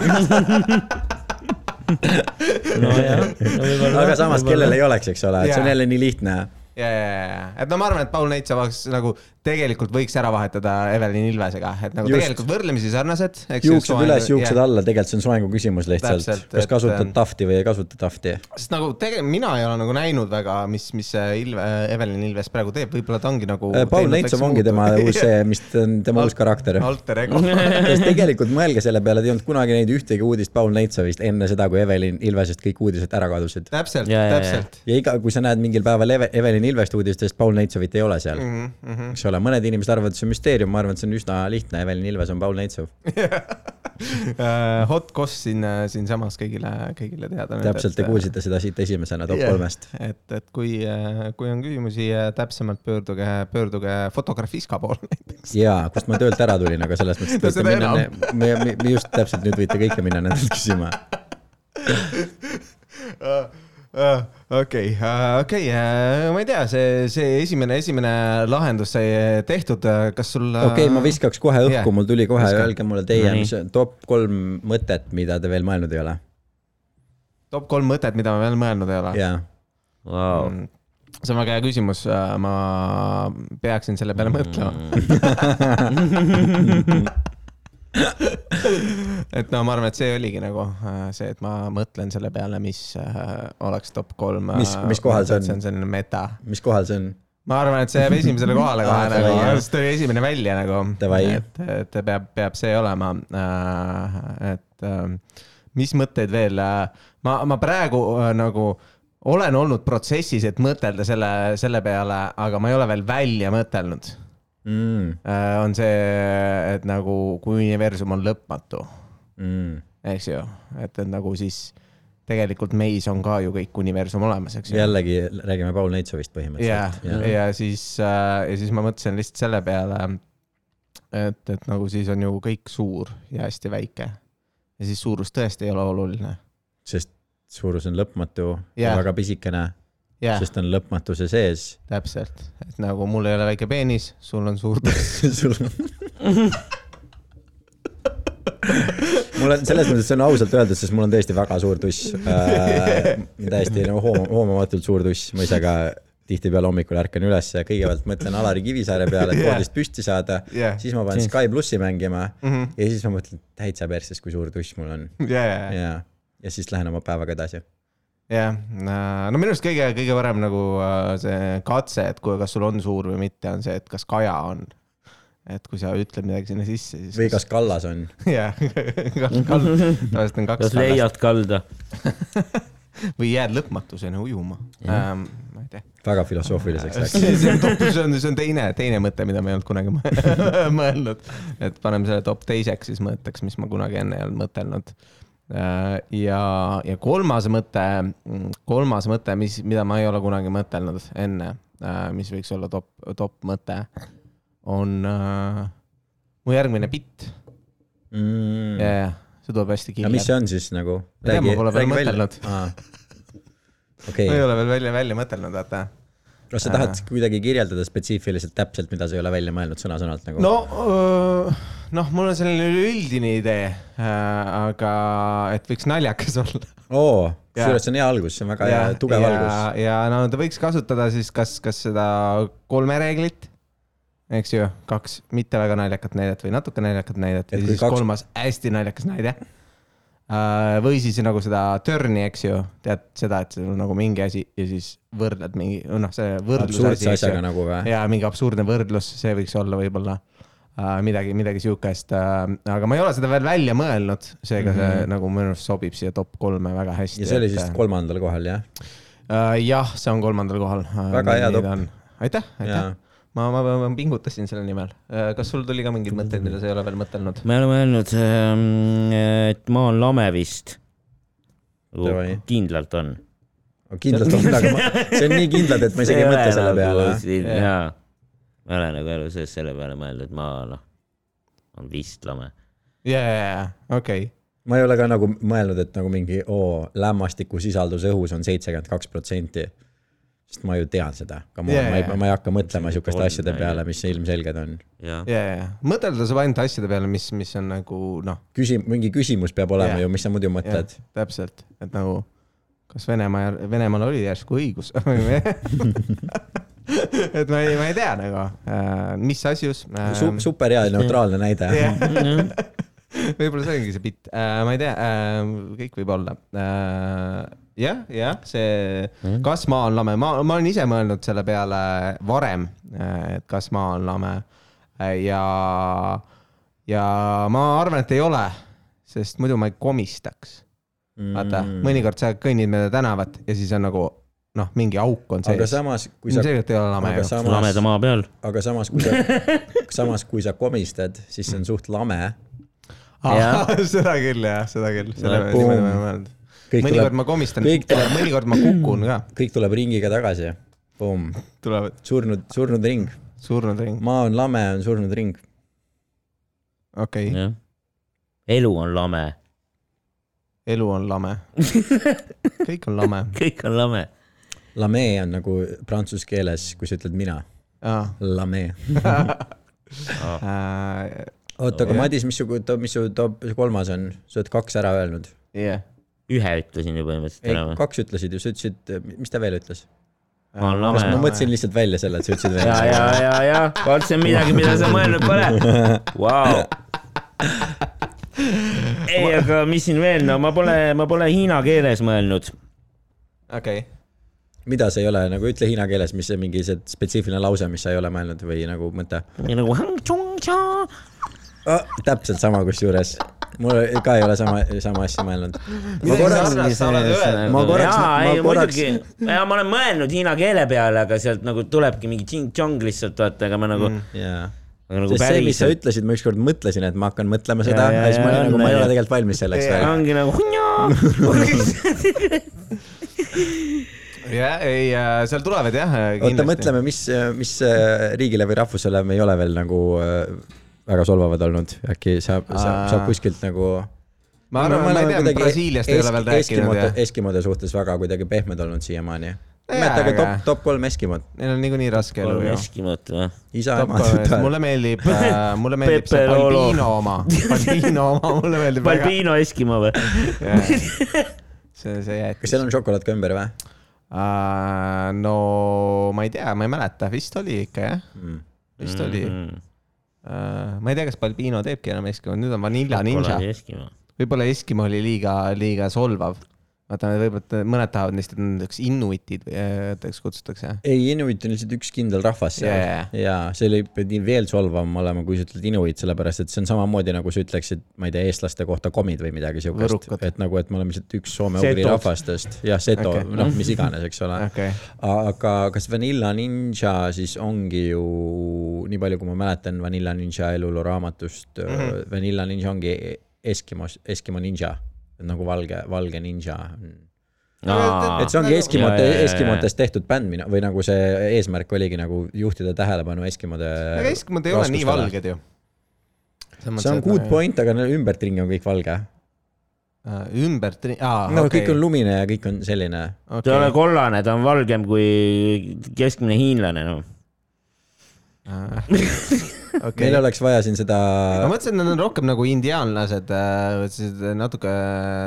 S2: nojah.
S1: aga samas, kellel ei oleks, eks ole, et see on jälle nii lihtne.
S3: ja, ja, ja, et no ma arvan, et Paul Neitsov oleks nagu tegelikult võiks ära vahetada Evelin Ilvesega, et nagu
S1: Just.
S3: tegelikult võrdlemisi sarnased.
S1: juuksed üles, juuksed alla, tegelikult see on soengu küsimus lihtsalt kas
S3: et,
S1: kasutad
S3: ähm,
S1: tahvti või ei kasuta tahvti.
S3: sest nagu tegelikult mina ei ole nagu näinud väga, mis, mis see Ilve, Evelin Ilves praegu teeb, võib-olla ta ongi nagu.
S1: Paul Neitsov ongi tema uus see, mis ta on, tema uus karakter.
S3: alter ego.
S1: sest tegelikult mõelge selle peale, ei olnud kunagi näinud ühtegi uudist Paul Neitsovist enne seda, kui Evelin Ilvesest kõik uudised ära kadusid.
S3: täpselt, täpselt.
S1: ja iga, kui sa näed mingil päeval Eve, Evelin Ilvest uudistest, Paul Neitsovit ei ole seal,
S3: Mhm,
S1: eks ole, mõned inimesed arvavad, et see on müsteerium, ma arvan, et see on üsna lihtne, Evelin Ilves on Paul Neitsov.
S3: Äh, Hot Koss siin, siinsamas kõigile, kõigile teada.
S1: täpselt, te kuulsite seda siit esimesena top
S3: Jah.
S1: kolmest.
S3: et, et kui, kui on küsimusi, täpsemalt pöörduge, pöörduge Fotografiska poole näiteks.
S1: jaa, kust ma töölt ära tulin, aga selles mõttes, et
S3: No
S1: võite minna me, me just täpselt nüüd võite kõike minna nendelt küsima.
S3: okei, okei, ma ei tea, see, see esimene, esimene lahendus sai tehtud, kas sul.
S1: okei okay,, ma viskaks kohe õhku yeah., mul tuli kohe, öelge mulle teie mis on top kolm mõtet, mida te veel mõelnud ei ole.
S3: top kolm mõtet, mida ma veel mõelnud ei ole.
S1: jaa,
S2: Vau.
S3: Mm. see on väga hea küsimus, ma peaksin selle peale mõtlema. et no ma arvan, et see oligi nagu äh, see, et ma mõtlen selle peale, mis äh, oleks top kolm.
S1: Mis- mis kohal see on?
S3: see on selline meta.
S1: mis kohal see on?
S3: ma arvan, et see jääb esimesele kohale kohe
S1: Aa,
S3: nagu ta oli esimene välja nagu. Et, et peab, peab see olema. et äh, mis mõtteid veel, ma, ma praegu äh, nagu olen olnud protsessis, et mõtelda selle, selle peale, aga ma ei ole veel välja mõtelnud.
S1: Mm,
S3: on see, et nagu kui universum on lõpmatu,
S1: mm.
S3: eks ju, et, et nagu siis tegelikult meis on ka ju kõik universum olemas, eks ju.
S1: jällegi räägime Paul Neitsovist
S3: ja,
S1: põhimõtteliselt.
S3: ja siis äh,, ja siis ma mõtlesin lihtsalt selle peale, et, et nagu siis on ju kõik suur ja hästi väike. ja siis suurus tõesti ei ole oluline.
S1: sest suurus on lõpmatu ja
S3: Jah.
S1: väga pisikene,
S3: jah,
S1: sest on lõpmatuse sees.
S3: täpselt, et nagu mul ei ole väike peenis, sul on suur
S1: sul on mul on selles mõttes, see on ausalt öeldud, sest mul on tõesti väga suur tuss äh,. täiesti nagu hoom-, hoomamatult suur tuss, ma ise ka tihtipeale hommikul ärkan üles ja kõigepealt mõtlen Alari Kivisaare peale, et
S3: Jah.
S1: voodist püsti saada
S3: Jah.
S1: siis ma panen Sky plussi mängima
S3: Mhm.
S1: ja siis ma mõtlen täitsa perses, kui suur tuss mul on
S3: ja, ja,
S1: ja, ja siis lähen oma päevaga edasi.
S3: jah, no minu arust kõige, kõige parem nagu äh, see katse, et kui, kas sul on suur või mitte, on see, et kas kaja on. et kui sa ütled midagi sinna sisse, siis.
S1: või kas kallas on.
S3: jah, kas kald, tavaliselt on kaks
S2: kas. leiad kalda?
S3: või jääd lõpmatuseni ujuma ähm,. ma ei tea.
S1: väga filosoofiliseks läks.
S3: see on top, see on, see on teine, teine mõte, mida me ei olnud kunagi mõ- mõelnud. et paneme selle top teiseks, siis mõtteks, mis ma kunagi enne ei olnud mõtelnud. ja, ja kolmas mõte, kolmas mõte, mis, mida ma ei ole kunagi mõtelnud enne, mis võiks olla top, top mõte, on äh, mu järgmine bitt
S1: Mm.
S3: ja see tuleb hästi
S1: aga mis
S3: kindlalt.
S1: see on siis nagu?
S3: Ma ei tea, ma pole veel mõtelnud.
S1: okei
S3: ma ei, ole veel välja, välja mõtelnud, vaata
S1: kas sa tahad kuidagi kirjeldada spetsiifiliselt täpselt, mida sa ei ole välja mõelnud sõna-sõnalt nagu?
S3: no öö, noh, mul on selline üleüldine idee, aga et võiks naljakas olla.
S1: oo,
S3: Jaa.
S1: kusjuures see on hea algus, see on väga hea, tugev
S3: ja,
S1: algus.
S3: ja no ta võiks kasutada siis kas, kas seda kolme reeglit, eks ju, kaks mitte väga naljakat näidet või natuke naljakat näidet
S1: Et
S3: ja siis
S1: kaks-
S3: kolmas hästi naljakas näide. või siis nagu seda turn'i, eks ju, tead seda, et sul on nagu mingi asi ja siis võrdled mingi, noh, see võrdluse
S1: absurdse asjaga nagu või?
S3: ja mingi absurdne võrdlus, see võiks olla võib-olla äh, midagi, midagi siukest äh,, aga ma ei ole seda veel välja mõelnud, seega mm -hmm. see nagu minu arust sobib siia top kolme väga hästi.
S1: Ja see oli siis kolmandal kohal jah?
S3: äh,. jah, see on kolmandal kohal äh,.
S1: Väga hea top..
S3: aitäh, aitäh ma, ma, ma pingutasin selle nimel äh,. kas sul tuli ka mingeid mõtteid, mida sa ei ole veel mõtelnud?
S2: me oleme öelnud, et maa on lame vist.
S1: Davai.
S2: kindlalt on.
S1: kindlalt on, aga ma, see on nii kindlad, et ma isegi ei mõtle selle peale.
S2: jaa, ma ei ole nagu elu sees selle peale mõelnud, maa noh, on vist lame.
S3: ja, ja, ja, okei.
S1: ma ei ole ka nagu mõelnud, et nagu mingi oo, lämmastiku sisaldus õhus on seitsekümmend kaks protsenti. sest ma ju tean seda, on
S3: Jaa,
S1: yeah,, ma ei ma ei hakka mõtlema siukeste
S2: on,
S1: asjade
S2: on,
S1: peale mis ilmselged on.
S3: ja, ja, ja mõtelda saab ainult asjade peale, mis, mis on nagu noh,
S1: küsi-, mingi küsimus peab olema
S3: Jaa.
S1: ju, mis sa muidu mõtled.
S3: täpselt, et nagu kas Venemaa, Venemaal oli järsku õigus et ma ei, ma ei tea nagu, mis asjus
S1: Su,. super hea ja neutraalne näide.
S3: võib-olla see ongi see bitt, ma ei tea, kõik võib olla. jah, jah, see, kas maa on lame, ma, ma olen ise mõelnud selle peale varem, et kas maa on lame ja, ja ma arvan, et ei ole, sest muidu ma ei komistaks. vaata,
S1: Mm.
S3: mõnikord sa kõnnid mööda tänavat ja siis on nagu noh, mingi auk on
S1: aga
S3: sees.
S1: samas, kui sa,
S3: ilmselgelt ei ole lame
S1: aga
S3: ju.
S1: samas
S2: lameda, maa peal.
S1: aga samas, kui sa, samas kui sa komistad, siis see on suht lame.
S3: Seda küll jah, seda küll, selle
S1: Boom.
S3: niimoodi ma ei mõelnud.
S1: kõik
S3: mõnikord
S1: tuleb,
S3: ma komistan, mõnikord ma kukun ka,
S1: kõik tuleb ringiga tagasi. Boom,
S3: tulevad
S1: surnud, surnud ring.
S3: surnud ring,
S1: maa on lame, on surnud ring.
S3: okei okay.,
S2: elu on lame,
S3: elu on lame. kõik on lame
S2: kõik on lame.
S1: Lame on nagu prantsuse keeles, kui sa ütled mina.
S3: ah..
S1: Lame.
S3: Uh,
S1: oota, aga Madis, mis su, mis su top kolmas on? sa oled kaks ära öelnud.
S3: yeah.
S2: ühe ütlesin ju põhimõtteliselt ära, või?
S1: kaks ütlesid ju, sa ütlesid, mis ta veel ütles? ma
S2: lame.
S1: mõtlesin lihtsalt välja selle, et sa ütlesid
S2: ja, ja,
S1: välja.
S2: ja, ja, vot see on midagi, mida sa mõelnud pole. Vau. ei, aga mis siin veel, no ma pole, ma pole hiina keeles mõelnud.
S3: okei okay.,
S1: mida sa ei ole nagu, ütle hiina keeles, mis see mingi see spetsiifiline lause, mis sa ei ole mõelnud või nagu mõte
S2: nagu
S1: oh,. täpselt sama, kusjuures mul ka ei ole sama, sama asja mõelnud. ma korraks, ma korraks-
S2: ja ma olen mõelnud hiina keele peale, aga sealt nagu tulebki mingi tšing-tšong lihtsalt vaata, aga ma nagu mm.,
S1: jaa.
S2: aga nagu
S1: sest see, mis sa ütlesid, ma ükskord mõtlesin, et ma hakkan mõtlema seda
S2: Ja,
S1: ja,
S2: ja,
S1: siis ma olin nagu, ma ei ole tegelikult valmis selleks
S2: ongi nagu.
S3: jah, ei, seal tulevad jah,
S1: oota,
S3: kindlasti.
S1: mõtleme, mis, mis äh, riigile või rahvusele me ei ole veel nagu äh, väga solvavad olnud, äkki saab, saab,
S3: Aa.
S1: saab kuskilt nagu.
S3: ma arvan, ma ei tea, Brasiiliast ei ole veel rääkinud ja
S1: Eskimode suhtes väga kuidagi pehmed olnud siiamaani. Nimetage top, top kolm Eskimod,
S3: neil on niikuinii raske elu
S2: kolm
S3: ju.
S2: eskimot või?
S1: isa, ema,
S3: mulle meeldib äh,, mulle meeldib see. Balbino oma, Balbino oma, mulle meeldib väga.
S2: Balbino eskimo või?
S3: see, see jäätis
S1: kas seal on šokolaad ka ümber või
S3: uh,? no ma ei tea, ma ei mäleta, vist oli ikka jah,
S1: mm.?
S3: vist oli uh,.
S2: Mm-hmm.
S3: ma ei tea, kas Balbino teebki enam Eskimo, nüüd on Vanilla Ninja. võib-olla Eskimo oli liiga, liiga solvav. vaata, võib-olla mõned tahavad neist, et nad oleks inuitid, eks kutsutakse.
S1: ei, inuit on lihtsalt üks kindel rahvas seal yeah. ja see oli pidi veel solvavam olema, kui sa ütled inuit, sellepärast et see on samamoodi nagu sa ütleksid, ma ei tea, eestlaste kohta komid või midagi siukest et nagu, et me oleme lihtsalt üks soome-ugri rahvastest, jah, seto okay., noh, mis iganes, eks ole
S3: okei,
S1: aga kas Vanilla Ninja siis ongi ju, nii palju kui ma mäletan Vanilla Ninja eluloo raamatust mm. -hmm. Vanilla Ninja ongi Eskimos, Eskimo ninja, nagu valge, valge ninja. et see ongi
S3: Nagu-
S1: Eskimote Eskimotest tehtud bänd mina- või nagu see eesmärk oligi nagu juhtida tähelepanu Eskimode.
S3: aga Eskimod ei ole nii valged ju.
S1: see on good. point, aga ümbertringi on kõik valge.
S3: ümbert, aa,
S1: no
S3: okei
S1: kõik on lumine ja kõik on selline.
S2: ta ei ole kollane, ta on valgem kui keskmine hiinlane, noh.
S3: okei
S1: meil. oleks vaja siin seda,
S3: ma mõtlesin, et nad on rohkem nagu indiaanlased, natuke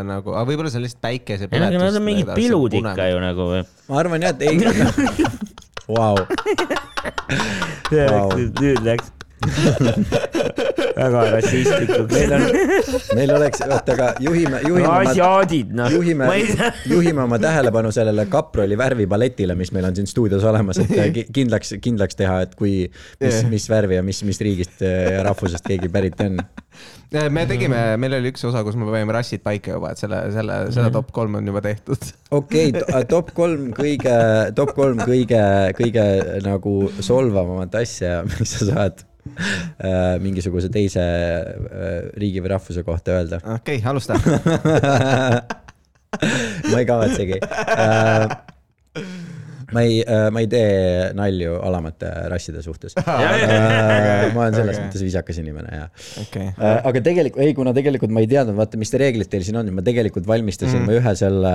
S3: nagu, aga võib-olla see on lihtsalt päikesepõletus.
S2: ei, aga nad on mingid pilud ikka ju nagu või.
S1: ma arvan jah, et ei. Vau.
S2: nüüd läks väga rassistlikuks.
S1: meil on, meil oleks, oota, aga juhime, juhime oma,
S2: asiaadid, noh.
S1: juhime juhime oma tähelepanu sellele kaproli värvipaletile, mis meil on siin stuudios olemas, et ki- kindlaks, kindlaks teha, et kui, mis mis värvi ja mis, mis riigist ja rahvusest keegi pärit on.
S3: me tegime, meil oli üks osa, kus me panime rassid paika juba, et selle, selle, selle top kolm on juba tehtud.
S1: okei okay,, top kolm kõige, top kolm kõige, kõige nagu solvavamat asja, mis sa saad äh, mingisuguse teise äh, riigi või rahvuse kohta öelda.
S3: okei, alusta.
S1: ma ei kavatsegi äh. ma ei äh,, ma ei tee nalju alamate rasside suhtes äh,. ma olen selles
S3: Okei.
S1: mõttes viisakas inimene ja
S3: okei,
S1: äh,. aga tegelikult, ei, kuna tegelikult ma ei teadnud, vaata, mis reeglid teil siin on, ma tegelikult valmistasin mm. ühe selle,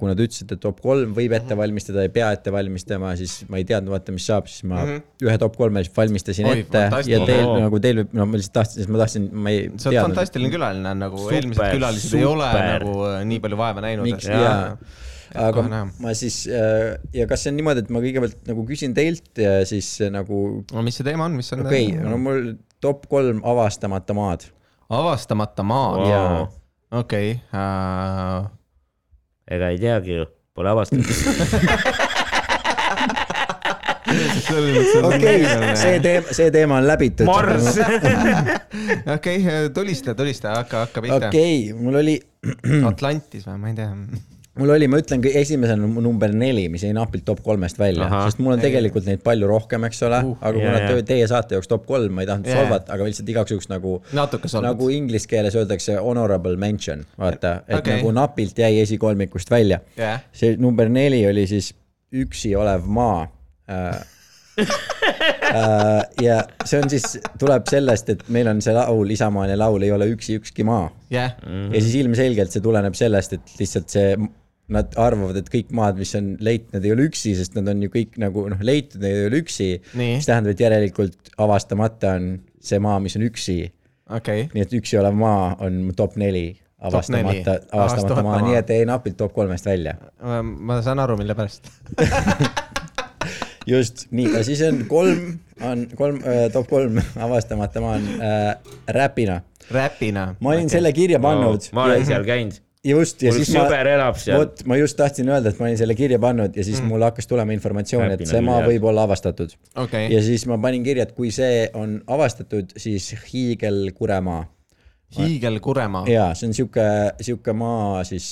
S1: kuna te ütlesite, et top kolm võib ette valmistada, ei pea ette valmistama, siis ma ei teadnud, vaata, mis saab, siis ma mm -hmm. ühe top kolme valmistasin
S3: Oi,
S1: ette ja teil
S2: Ohoo.
S1: nagu teil võib, no ma lihtsalt tahtsin, sest ma tahtsin, ma ei
S3: sa oled
S1: teadnud.
S3: fantastiline külaline, nagu
S2: Super,
S3: eelmised külalised ei ole
S2: super.
S3: nagu äh, nii palju vaeva näinud.
S1: miks, jaa. aga
S3: kohe näha.
S1: ma siis äh, ja kas see on niimoodi, et ma kõigepealt nagu küsin teilt ja siis nagu
S3: no mis see teema on, mis on
S1: okei okay,, no mul top kolm avastamata maad.
S3: avastamata maad
S2: Wow.
S1: jaa,
S3: okei äh,.
S2: ega ei teagi ju, pole avastatud.
S1: okei, see teema, see teema on läbitud.
S2: Mars.
S3: okei, tulista, tulista, hakka, hakka pihta okay..
S1: okei okay,, mul oli,
S3: Atlantis või, ma ei tea.
S1: Mul oli, ma ütlen esimesena num- number neli, mis jäi napilt top kolmest välja, sest mul on tegelikult neid palju rohkem, eks ole
S3: Uh,
S1: aga
S2: jaa,
S1: kuna te, teie saate jaoks top kolm, ma ei tahtnud yeah. solvata, aga lihtsalt igaks juhuks nagu nagu inglise keeles öeldakse honorable mention, vaata, et okay. nagu napilt jäi esikolmikust välja.
S3: jah,
S1: see number neli oli siis üksi olev maa äh. Äh, ja see on siis, tuleb sellest, et meil on see laul, isamaaline laul ei ole üksi ükski maa
S3: jah,
S1: ja siis ilmselgelt see tuleneb sellest, et lihtsalt see, nad arvavad, et kõik maad, mis on leitud, nad ei ole üksi, sest nad on ju kõik nagu noh, leitud, nad ei ole üksi. Mis tähendab, et järelikult avastamata on see maa, mis on üksi
S3: okei.
S1: nii et üksi olev maa on top neli avastamata, avastamata maa,
S3: maa.
S1: nii et jäi napilt top kolmest välja.
S3: ma saan aru, mille pärast.
S1: just nii, ja siis on kolm, on kolm äh,, top kolm avastamata maa on äh, räpina.
S3: räpina.
S1: ma olin okay. selle kirja pannud.
S2: ma olen seal käinud.
S1: Just ja
S2: mul
S1: siis ma
S2: sõber elab seal.
S1: vot ma just tahtsin öelda, et ma olin selle kirja pannud ja siis mm. mul hakkas tulema informatsioon, et see maa võib olla avastatud.
S3: okei,
S1: ja siis ma panin kirja, et kui see on avastatud, siis hiigelkuremaa.
S3: hiigelkuremaa.
S1: ja see on sihuke, sihuke maa siis,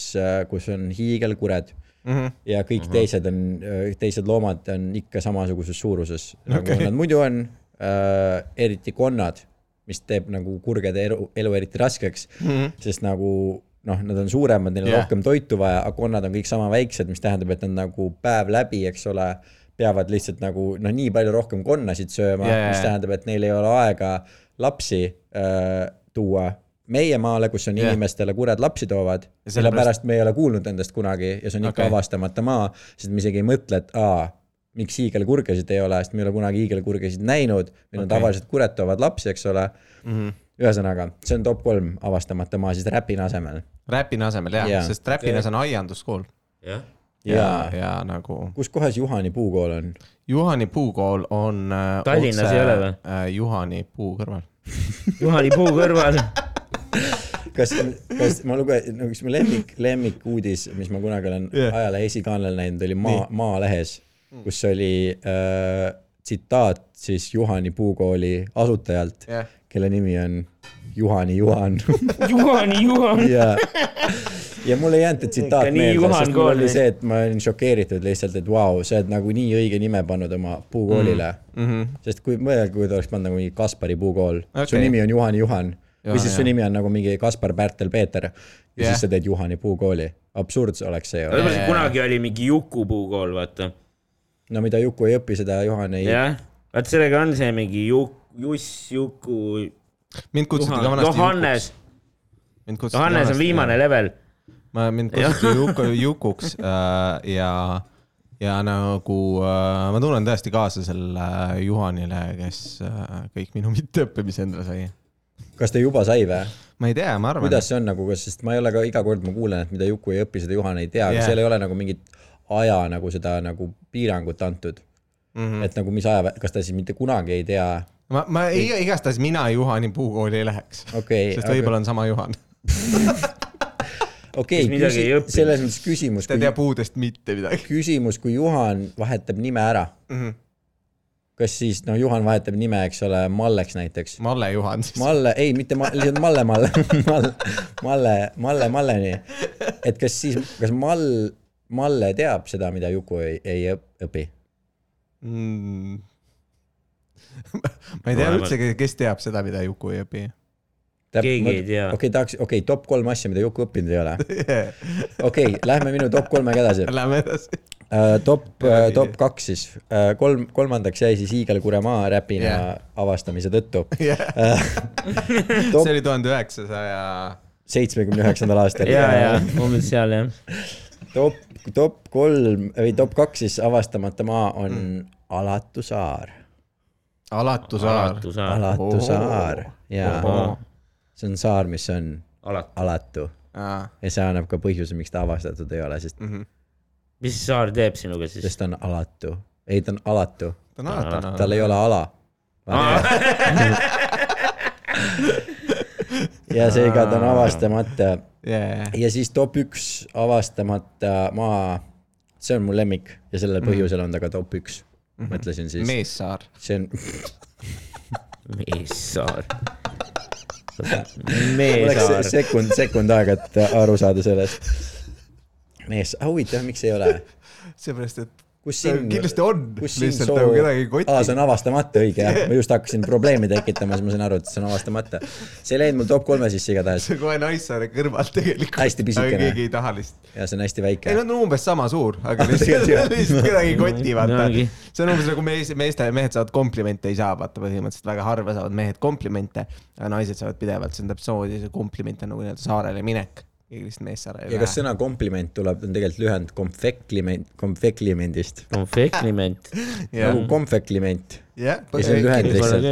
S1: kus on hiigelkured
S3: Mhm.
S1: ja kõik uh -huh. teised on, teised loomad on ikka samasuguses suuruses nagu okay. nad muidu on äh,, eriti konnad, mis teeb nagu kurgede elu, elu eriti raskeks mm, -hmm. sest nagu noh, nad on suuremad, neil on yeah. rohkem toitu vaja, aga konnad on kõik sama väiksed, mis tähendab, et nad nagu päev läbi, eks ole, peavad lihtsalt nagu noh, nii palju rohkem konnasid sööma yeah, mis tähendab, et neil ei ole aega lapsi äh, tuua meie maale, kus on yeah. inimestele kured lapsi toovad,
S3: sellepärast-
S1: me ei ole kuulnud nendest kunagi ja see on ikka okay. avastamata maa, sest me isegi ei mõtle, et aa, miks hiigelkurgesid ei ole, sest me ei ole kunagi hiigelkurgesid näinud, meil on
S3: Okei.
S1: tavaliselt kured toovad lapsi, eks ole mm. -hmm. ühesõnaga, see on top kolm avastamata maa siis räpina asemel.
S3: räpina asemel jah ja., sest räpinas on aianduskool.
S2: jah,
S3: ja
S1: ja,
S3: ja nagu
S1: kus kohas Juhani puukool on?
S3: Juhani puukool on äh,
S2: Tallinnas ei ole või?
S3: äh, Juhani puu kõrval.
S2: Juhani puu kõrval.
S1: kas, kas ma lugesin, no üks mu lemmik, lemmikuudis, mis ma kunagi olen yeah. ajalehe esikaanel näinud, oli Maa Maalehes, kus oli äh, tsitaat siis Juhani puukooli asutajalt
S3: jah,
S1: kelle nimi on Juhani Juhan
S2: Juhani, Juhan.
S1: ja, ja mul ei jäänud see tsitaat meelde, sest mul oli see, et ma olin šokeeritud lihtsalt, et vau, sa oled nagu nii õige nime pannud oma puukoolile mm..
S3: Mhm.
S1: sest kui mõelda, kui ta oleks pannud nagu mingi Kaspari puukool okay., su nimi on Juhani Juhan või siis su nimi on nagu mingi Kaspar Pärtel Peeter ja
S3: Jah.
S1: siis sa teed Juhani puukooli. absurd see oleks see ju.
S2: kunagi oli mingi Juku puukool, vaata.
S1: No mida Juku ei õpi, seda Juhan ei.
S2: jah, vaat sellega on see mingi Juk-, Juss, Juku,
S3: mind kutsuti ka vanasti
S2: Johannes, Johannes on viimane. level.
S3: ma, mind kutsuti Juku, Jukuks äh, ja, ja nagu äh, ma tunnen tõesti kaasa selle Juhanile, kes äh, kõik minu mitteõppimise endale sai.
S1: kas ta juba sai või?
S3: ma ei tea, ma arvan.
S1: kuidas see on nagu, kas, sest ma ei ole ka iga kord ma kuulen, et mida Juku ei õpi, seda Juhan ei tea, aga
S3: Jah.
S1: seal ei ole nagu mingit aja nagu seda nagu piirangut antud mm.
S3: Mhm.
S1: -hmm. et nagu mis aja, kas ta siis mitte kunagi ei tea,
S3: ma, ma ei, igastahes mina Juhani puukooli ei läheks.
S1: okei
S3: sest võib-olla on sama Juhan.
S1: okei
S2: õppinud.
S1: selles mõttes küsimus,
S3: ta ei tea puudest mitte midagi.
S1: küsimus, kui Juhan vahetab nime ära,
S3: Mhm.
S1: kas siis noh, Juhan vahetab nime, eks ole, Malleks näiteks.
S3: Malle Juhan siis.
S1: Malle, ei, mitte ma, lihtsalt Malle, Malle, Malle, Malle, Malle, Malleni. et kas siis, kas Mall, Malle teab seda, mida Juku ei, ei õp- õpi?
S3: mm. ma ei tea üldse, kes teab seda, mida Juku ei õpi.
S2: Keegi ei tea.
S1: okei, tahaks, okei okay,, top kolm asja, mida Juku õppinud ei ole. okei okay,, lähme minu top kolmega edasi
S3: Lähme edasi.
S1: uh,. top uh,, top kaks siis uh,, kolm, kolmandaks jäi siis Hiigelkure maa räpina yeah. avastamise tõttu uh,. top
S3: see oli tuhande üheksasaja.
S1: seitsmekümne üheksandal aastal.
S2: ja, ja umbes seal jah.
S1: top, top kolm või top kaks siis avastamata maa on mm. Alatu saar.
S3: Alatu saar.
S2: alatu saar.
S1: Alatu
S3: Oo.
S1: saar ja
S2: Ohoh.
S1: see on saar, mis on
S2: alatu.
S1: alatu ja see annab ka põhjuse, miks ta avastatud ei ole, sest
S3: Mhm.
S2: mis Saar teeb sinuga siis?
S1: sest ta on alatu. ei, ta on alatu,
S3: ta on alati on
S1: tal ei ole ala. ja seega ta on avastamata
S3: yeah..
S1: ja siis top üks avastamata maa, see on mu lemmik ja sellel põhjusel on ta ka top üks. mõtlesin siis,
S3: meessaar.
S1: see on,
S2: meessaar. meessaar
S1: sekund, sekund aega, et aru saada sellest. mees, huvitav, miks ei ole?
S3: seepärast, et
S1: kus siin,
S3: kindlasti on, lihtsalt
S1: soo
S3: nagu kedagi ei koti
S1: aa, see on avastamata, õige jah, ma just hakkasin probleemi tekitama, siis ma sain aru, et see on avastamata. see ei läinud mul top kolme sisse igatahes
S3: see on kohe Naissaare kõrval tegelikult.
S1: Hästi pisikene.
S3: keegi ei taha lihtsalt.
S1: ja see on hästi
S3: ei,
S1: väike.
S3: nad on umbes sama suur, aga lihtsalt lihtsalt kedagi ei koti, vaata see on umbes nagu mees, meeste, mehed saavad komplimente, ei saa, vaata põhimõtteliselt väga harva saavad mehed komplimente, aga naised saavad pidevalt, see on täpselt samamoodi, see kompliment on nagu nii-öelda saarele minek. Keegi lihtsalt meessaare
S1: ja kas sõna kompliment tuleb, on tegelikult lühend konfekliment, konfeklimendist.
S2: konfektliment.
S3: jah
S1: nagu, konfekliment,
S3: jah,
S1: ja see on lühend lihtsalt.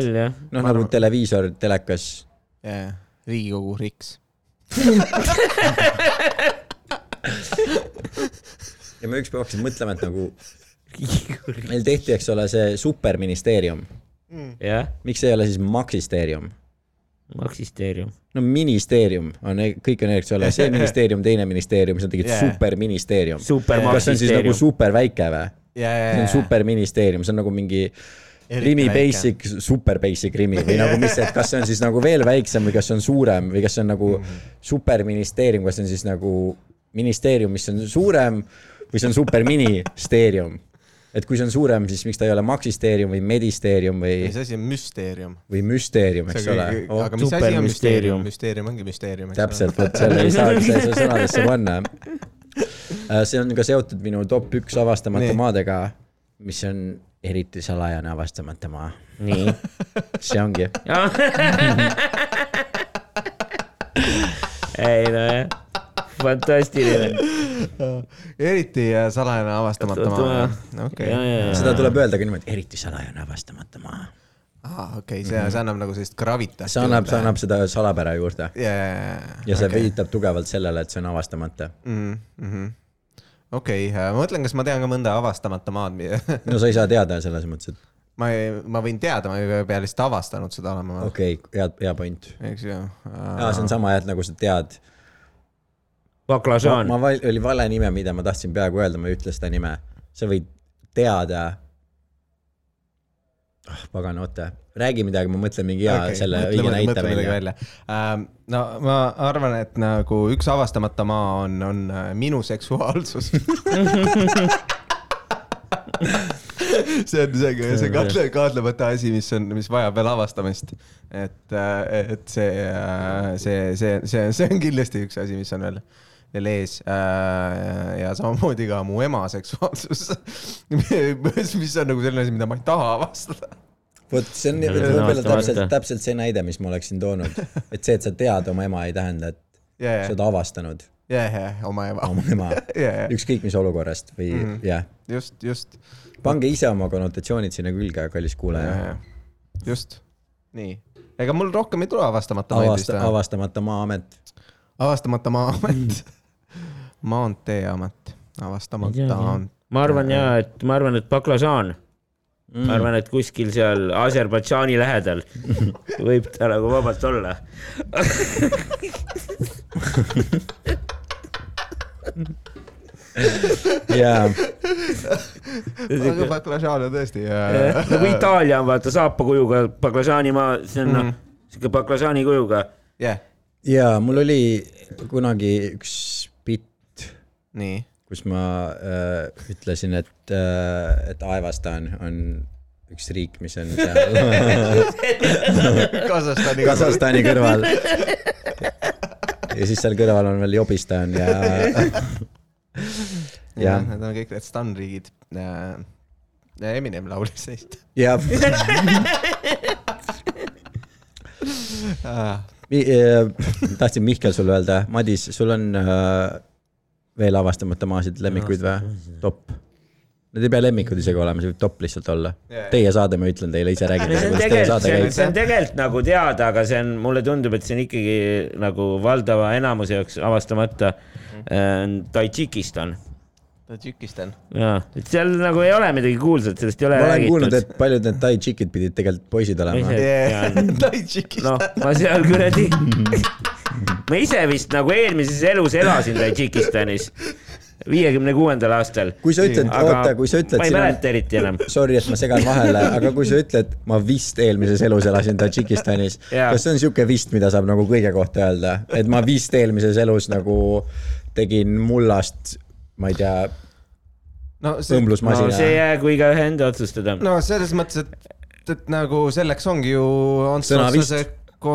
S1: noh, nagu televiisor, telekas.
S3: jah, Riigikogu riks.
S1: ja ma ükspäev hakkasin mõtlema, et nagu meil tehti, eks ole, see superministeerium.
S2: jah,
S1: miks ei ole siis maksisteerium?
S2: maksisteerium.
S1: no ministeerium on, kõik on, eks ole, see ministeerium, teine ministeerium, siis on tegelikult
S3: Jaa.
S1: superministeerium. kas see on siis nagu. super väike või?
S3: ja, ja,
S1: see on superministeerium, see on nagu mingi Rimi basic, super basic Rimi või nagu mis, et kas see on siis nagu veel väiksem või kas see on suurem või kas see on nagu
S3: Mhm.
S1: superministeerium, kas see on siis nagu ministeerium, mis on suurem või see on superministeerium. Et kui see on suurem, siis miks ta ei ole maksisteerium või medisteerium või,
S3: mis asi on müsteerium?
S1: või müsteerium, eks ole.
S3: aga mis asi on müsteerium? müsteerium ongi müsteerium.
S1: täpselt, vot selle ei saa, sa ei saa sõnadesse panna. see on ka seotud minu top üks avastamata maadega, mis on eriti salajane avastamata maa.
S2: nii.
S1: see ongi.
S2: ei nojah, fantastiline.
S3: eriti äh, salajane avastamata maa. okei.
S1: seda tuleb öelda ka niimoodi, eriti salajane avastamata maa.
S3: aa, okei, see, see annab nagu sellist gravitat.
S1: see annab, see annab seda salapära juurde
S3: jaa,
S1: ja see viitab tugevalt sellele, et see on avastamata.
S3: Mhm, okei, ma mõtlen, kas ma tean ka mõnda avastamata maad,
S1: no sa ei saa teada selles mõttes, et
S3: ma ei, ma võin teada, ma ei pea lihtsalt avastanud seda olema,
S1: okei okay,, hea, hea point.
S3: eks ju.
S1: aa, see on sama jah, et nagu sa tead. Ma,
S2: baklažaan
S1: ma. val, oli vale nime, mida ma tahtsin peaaegu öelda, ma ei ütle seda nime. sa võid teada oh,. pagan, oota, räägi midagi, ma mõtlen mingi hea okay, selle õige näite välja.
S3: välja. no ma arvan, et nagu üks avastamata maa on, on äh, minu seksuaalsus see on see, see katle-, kahtlemata asi, mis on, mis vajab veel avastamist. et, et see, see, see, see, see on kindlasti üks asi, mis on veel, veel ees. ja samamoodi ka mu ema seksuaalsus, mis on nagu selline asi, mida ma ei taha avastada
S1: vot see on
S2: Ja,
S1: võib-olla täpselt täpselt see näide, mis ma oleksin toonud. et see, et sa tead oma ema, ei tähenda, et
S3: yeah,
S1: sa oled avastanud
S3: yeah, yeah, oma ema
S1: oma ema
S3: yeah,.
S1: ükskõik mis olukorrast või
S3: Mhm.
S1: jah,
S3: just, just
S1: pange ise oma konnotatsioonid sinna külge, kallis kuulaja.
S3: just, nii. ega mul rohkem ei tule avastamata maid vist
S1: avasta,
S3: või?
S1: avastamata maa-amet.
S3: avastamata maa-amet. maanteeamet, avastamata on.
S2: ma arvan ja, et ma arvan, et baklažaan mm., ma arvan, et kuskil seal Aserbaidžaani lähedal võib ta nagu vabalt olla.
S1: jaa,
S3: aga baklažaan on tõesti.
S2: nagu Itaalia on vaata saapakujuga baklažaanimaa, see on noh
S3: Mhm.,
S2: siuke baklažaani kujuga.
S3: jah,
S1: jaa, mul oli kunagi üks. Kus ma äh, ütlesin, et äh,, et Aevastan on üks riik, mis on seal
S3: Kasahstani.
S1: Kasahstani kõrval. ja siis seal kõrval on veel Jobistan ja,
S3: jah,
S1: jah,
S3: need on kõik need stanriigid. Eminem laulis neist.
S1: ja Mi- äh, tahtsin Mihkel sulle öelda, Madis, sul on äh, veel avastamata maasid lemmikuid või? top. Need ei pea lemmikud isegi olema, see võib top lihtsalt olla
S3: Jaa..
S1: Teie saade, ma ütlen teile, ise räägite,
S2: see on
S1: kuidas teie
S2: tegelikult,
S1: saade
S2: see on, tegelikult nagu teada, aga see on, mulle tundub, et see on ikkagi nagu valdava enamuse jaoks avastamata. Tadžikistan,
S3: Tadžikistan.
S2: jaa, et seal nagu ei ole midagi kuulsat, sellest ei ole
S1: ma olen kuulnud,
S2: räägitud.
S1: et paljud need tai tšikid pidid tegelikult poisid olema
S2: noh,
S3: Tadžikistan.
S2: ma seal kuradi, ma ise vist nagu eelmises elus elasin Tadžikistanis, viiekümne kuuendal aastal.
S1: kui sa ütled, oota, kui sa ütled
S2: ma ei mäleta eriti enam.
S1: sorry, et ma segan vahele, aga kui sa ütled, ma vist eelmises elus elasin Tadžikistanis, kas see on siuke vist, mida saab nagu kõige kohta öelda, et ma vist eelmises elus nagu tegin mullast, ma ei tea,
S3: no see,
S2: no
S1: õmblusmasina
S2: see jäägu igaühe enda otsustada.
S3: no selles mõttes, et, et nagu selleks ongi ju
S1: Sõna vist.
S3: Ko,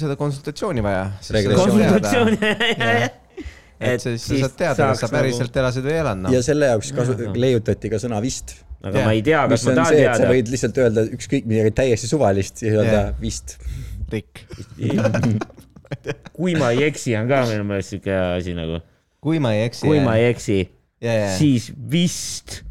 S3: seda konsultatsiooni vaja.
S2: konsultatsiooni.
S3: et siis sa saad teada, kas sa päriselt elasid või ei elanud
S1: ja
S3: no..
S1: selle jaoks kasu-, leiutati ka sõna vist.
S2: aga ma ei tea, kas
S1: mis
S2: ma tahan
S1: et sa
S2: teada.
S1: võid lihtsalt öelda ükskõik midagi täiesti suvalist ja öelda
S3: Jah.
S1: vist.
S3: Rikk.
S2: kui ma ei eksi, on ka minu meelest siuke asi nagu,
S3: kui ma ei eksi.
S2: kui ma ei eksi,
S3: ja, ja,
S2: siis vist.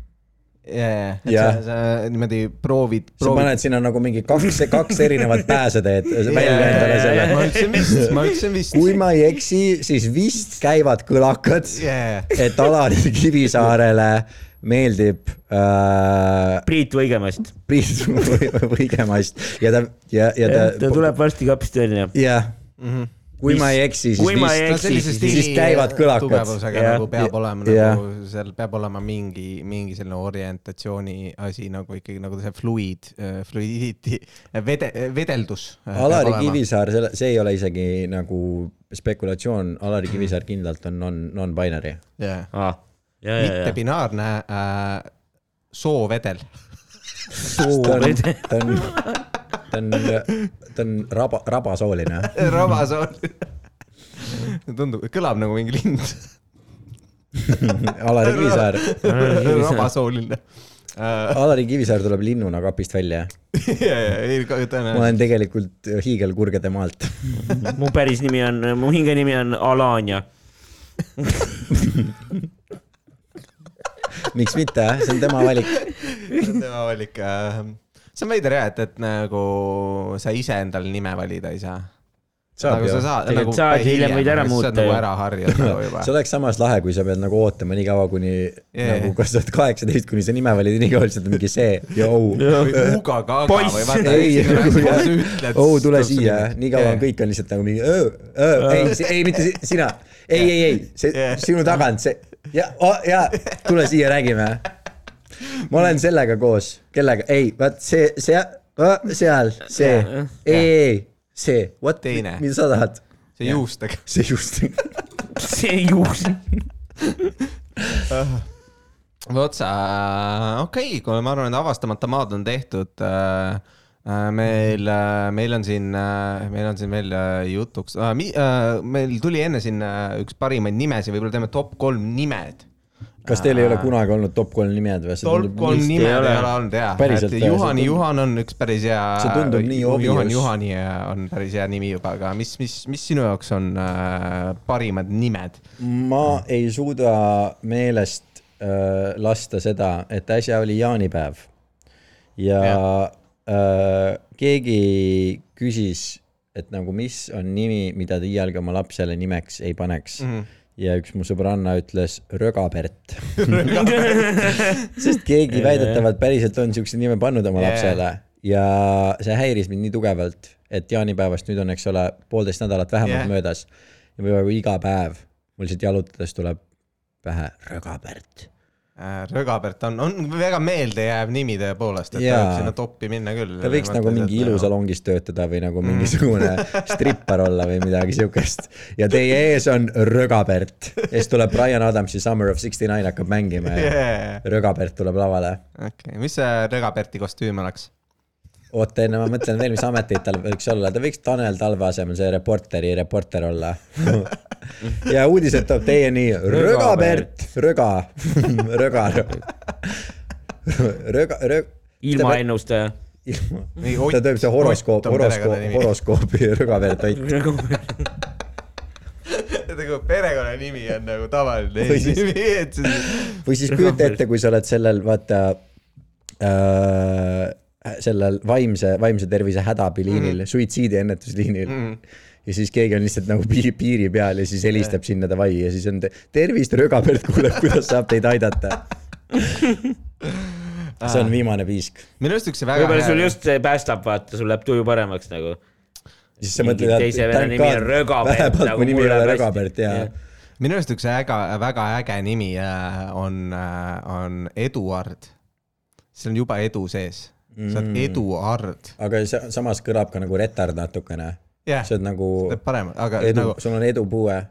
S3: ja, ja, et
S1: Jah.
S3: sa, sa niimoodi proovid,
S1: sa
S3: proovid.
S1: paned sinna nagu mingi kaks, kaks erinevat pääseteed välja endale selle.
S3: ma ütlesin vist, ma ütlesin vist.
S1: kui ma ei eksi, siis vist käivad kõlakad,
S3: yeah..
S1: et Alari Kivisaarele meeldib äh,
S2: Priit Võigemast.
S1: Priit Võigemast ja ta ja, ja ta.
S2: ta tuleb varsti kapist välja.
S1: jah, kui ma ei eksi, siis vist
S3: no
S2: eksi,
S3: sellise
S2: siis-
S3: stiili
S1: käivad kõlakad.
S3: tugevusega
S2: Jah.
S3: nagu peab olema
S1: Jah.
S3: nagu seal peab olema mingi, mingi selline orientatsiooni asi nagu ikkagi nagu see fluid, fluidity, vede-, vedeldus.
S1: Alari. Kivisaar, selle, see ei ole isegi nagu spekulatsioon, Alari Kivisaar kindlalt on non, non-binary.
S2: ja, ja, ja.
S3: mittebinaarne äh, soovedel.
S1: on, ta on, ta on, on raba, rabasooline.
S3: rabasool. tundub, kõlab nagu mingi lind.
S1: Alari Kivisaar,
S3: rabasooline.
S1: Alari Kivisaar tuleb linnuna kapist välja.
S3: ja, ja, ei
S1: ma
S3: tõenäoliselt.
S1: olen tegelikult hiigelkurgede maalt.
S2: mu päris nimi on, mu hinge nimi on Alania.
S1: miks mitte, see on tema valik.
S3: tema valik. See on veider jah, et, et nagu sa ise endale nime valida ei saa.
S1: saab
S3: nagu
S1: ju
S3: sa. saad,
S2: Tegelikult
S3: nagu
S2: saad, hiljem võid ära
S3: sa
S2: muuta
S3: oled nagu ära harjunud nagu juba
S1: see. oleks samas lahe, kui sa pead nagu ootama nii kaua, kuni
S3: Jaa.
S1: nagu kas sa oled kaheksateist, kuni sa nime valid ja nii kaua lihtsalt mingi see, jõu.
S3: või Uga Gaga või vaata.
S1: ei, oo, tule siia, nii kaua on kõik on lihtsalt nagu mingi, ei, ei mitte si- sina, ei, ei, ei, see
S3: Jah.
S1: sinu tagant, see ja, ja tule siia, räägime. Ma olen sellega koos, kellega, ei, vaat see, see, seal, see, ei, ei, see, what,
S3: Teine.
S1: mida sa tahad?
S3: see juustega.
S1: see just,
S2: see juus.
S3: otsa, okei okay,, kuule, ma arvan, et avastamata maad on tehtud. meil, meil on siin, meil on siin veel äh, jutuks, meil tuli enne siin äh, üks parimaid nimesid, võib-olla teeme top kolm nimed.
S1: Kas teil ei ole kunagi olnud top kolm nimed või?
S3: top kolm nimed ei
S2: ole.
S3: olnud et
S1: jah, see
S3: Juhani
S1: tundub-
S3: Juhan on üks päris hea.
S1: See tundub nii obvious.
S3: Juhan Juhani on päris hea nimi juba, aga mis, mis, mis sinu jaoks on äh, parimad nimed?
S1: ma ei suuda meelest äh, lasta seda, et äsja oli jaanipäev ja, ja. Äh, keegi küsis, et nagu mis on nimi, mida ta iialgi oma lapsele nimeks ei paneks mm. -hmm ja üks mu sõbranna ütles Rögabert. sest keegi väidetavalt päriselt on siukse nime pannud oma
S3: Yeah.
S1: lapsele ja see häiris mind nii tugevalt, et jaanipäevast nüüd on, eks ole, poolteist nädalat vähemalt
S3: Yeah.
S1: möödas ja peaaegu iga päev mul lihtsalt jalutades tuleb pähe Rögabert.
S3: Äh, Rögabert on, on väga meeldejääv nimi tõepoolest, et ta
S1: Jaa.
S3: võib sinna toppi minna küll.
S1: ta võiks nagu mingi ilusalongis töötada või nagu mingisugune strippar olla või midagi siukest. ja teie ees on Rögabert siis tuleb Brian Adamsi Summer of sixty nine hakkab mängima ja
S3: Yeah.
S1: Rögabert tuleb lavale.
S3: okei, mis see Rögaberti kostüüm oleks?
S1: oota, enne ma mõtlen veel, mis ameteid tal võiks olla, ta võiks Tanel Talve asemel see reporteri reporter olla. ja uudised toob teieni. Rögabert, Röga, Röga, Röga, Röga.
S2: ilma ennustaja.
S1: ilma
S3: Nii, Ott-
S1: ta teeb see horoskoop, horoskoop, horoskoopi. Rögavert Ott.
S3: nagu perekonnanimi on nagu tavaline
S1: Või siis-
S3: nimi, et see
S1: või siis kujuta ette, kui sa oled sellel, vaata äh,, sellel vaimse, vaimse tervise hädabiliinil mm, -hmm. suitsiidiennetusliinil mm. -hmm. ja siis keegi on lihtsalt nagu piiri, piiri peal ja siis helistab sinna davai ja siis on te, tervist, Rögapert kuuleb, kuidas saab teid aidata. see on viimane piisk.
S3: minu arust üks väga
S2: võib-olla sul just see päästab, vaata, sul läheb tuju paremaks nagu.
S1: siis sa mõtled,
S2: nimi on Rögapert,
S1: vähemalt
S2: nagu
S1: mu nimi
S2: mul
S1: ei ole. Rögapert ja
S2: Jah.
S3: minu arust üks äge, väga äge nimi äh, on, on Eduard. see on juba edu sees, sa oled
S1: Mm.
S3: Eduard.
S1: aga see samas kõlab ka nagu retard natukene.
S3: jah,
S1: sa oled nagu
S3: teeb parem, aga
S1: edu
S3: nagu,
S1: sul on edupuue.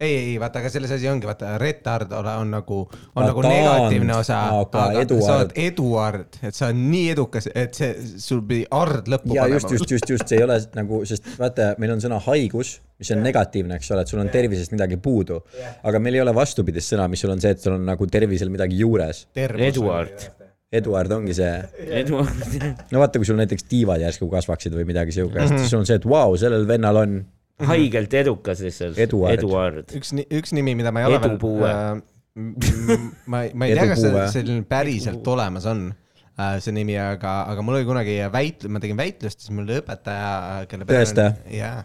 S3: ei, ei, vaata, aga selles asi ongi, vaata, retard ole- on nagu, on nagu negatiivne osa aga sa
S1: Eduard.
S3: oled Eduard, et sa oled nii edukas, et see, sul pidi ard lõppu
S1: ja just, just, just, just, see ei ole nagu, sest vaata, meil on sõna haigus, mis on negatiivne, eks ole, et sul on tervisest midagi puudu. aga meil ei ole vastupidist sõna, mis sul on see, et sul on nagu tervisel midagi juures.
S2: Eduard.
S1: Eduard ongi see,
S2: Eduard.
S1: no vaata, kui sul näiteks tiivad järsku kasvaksid või midagi siukest, siis sul on see, et vau, sellel vennal on
S2: haigelt edukas lihtsalt.
S1: Eduard.
S2: Eduard.
S3: üks, üks nimi, mida ma ei ole veel
S2: Edupuue.
S3: äh,, ma, ma ei tea, kas see selline päriselt olemas on, see nimi, aga, aga mul oli kunagi väit-, ma tegin väitlust, siis mul oli õpetaja, kelle
S1: Tõesta?
S3: jaa,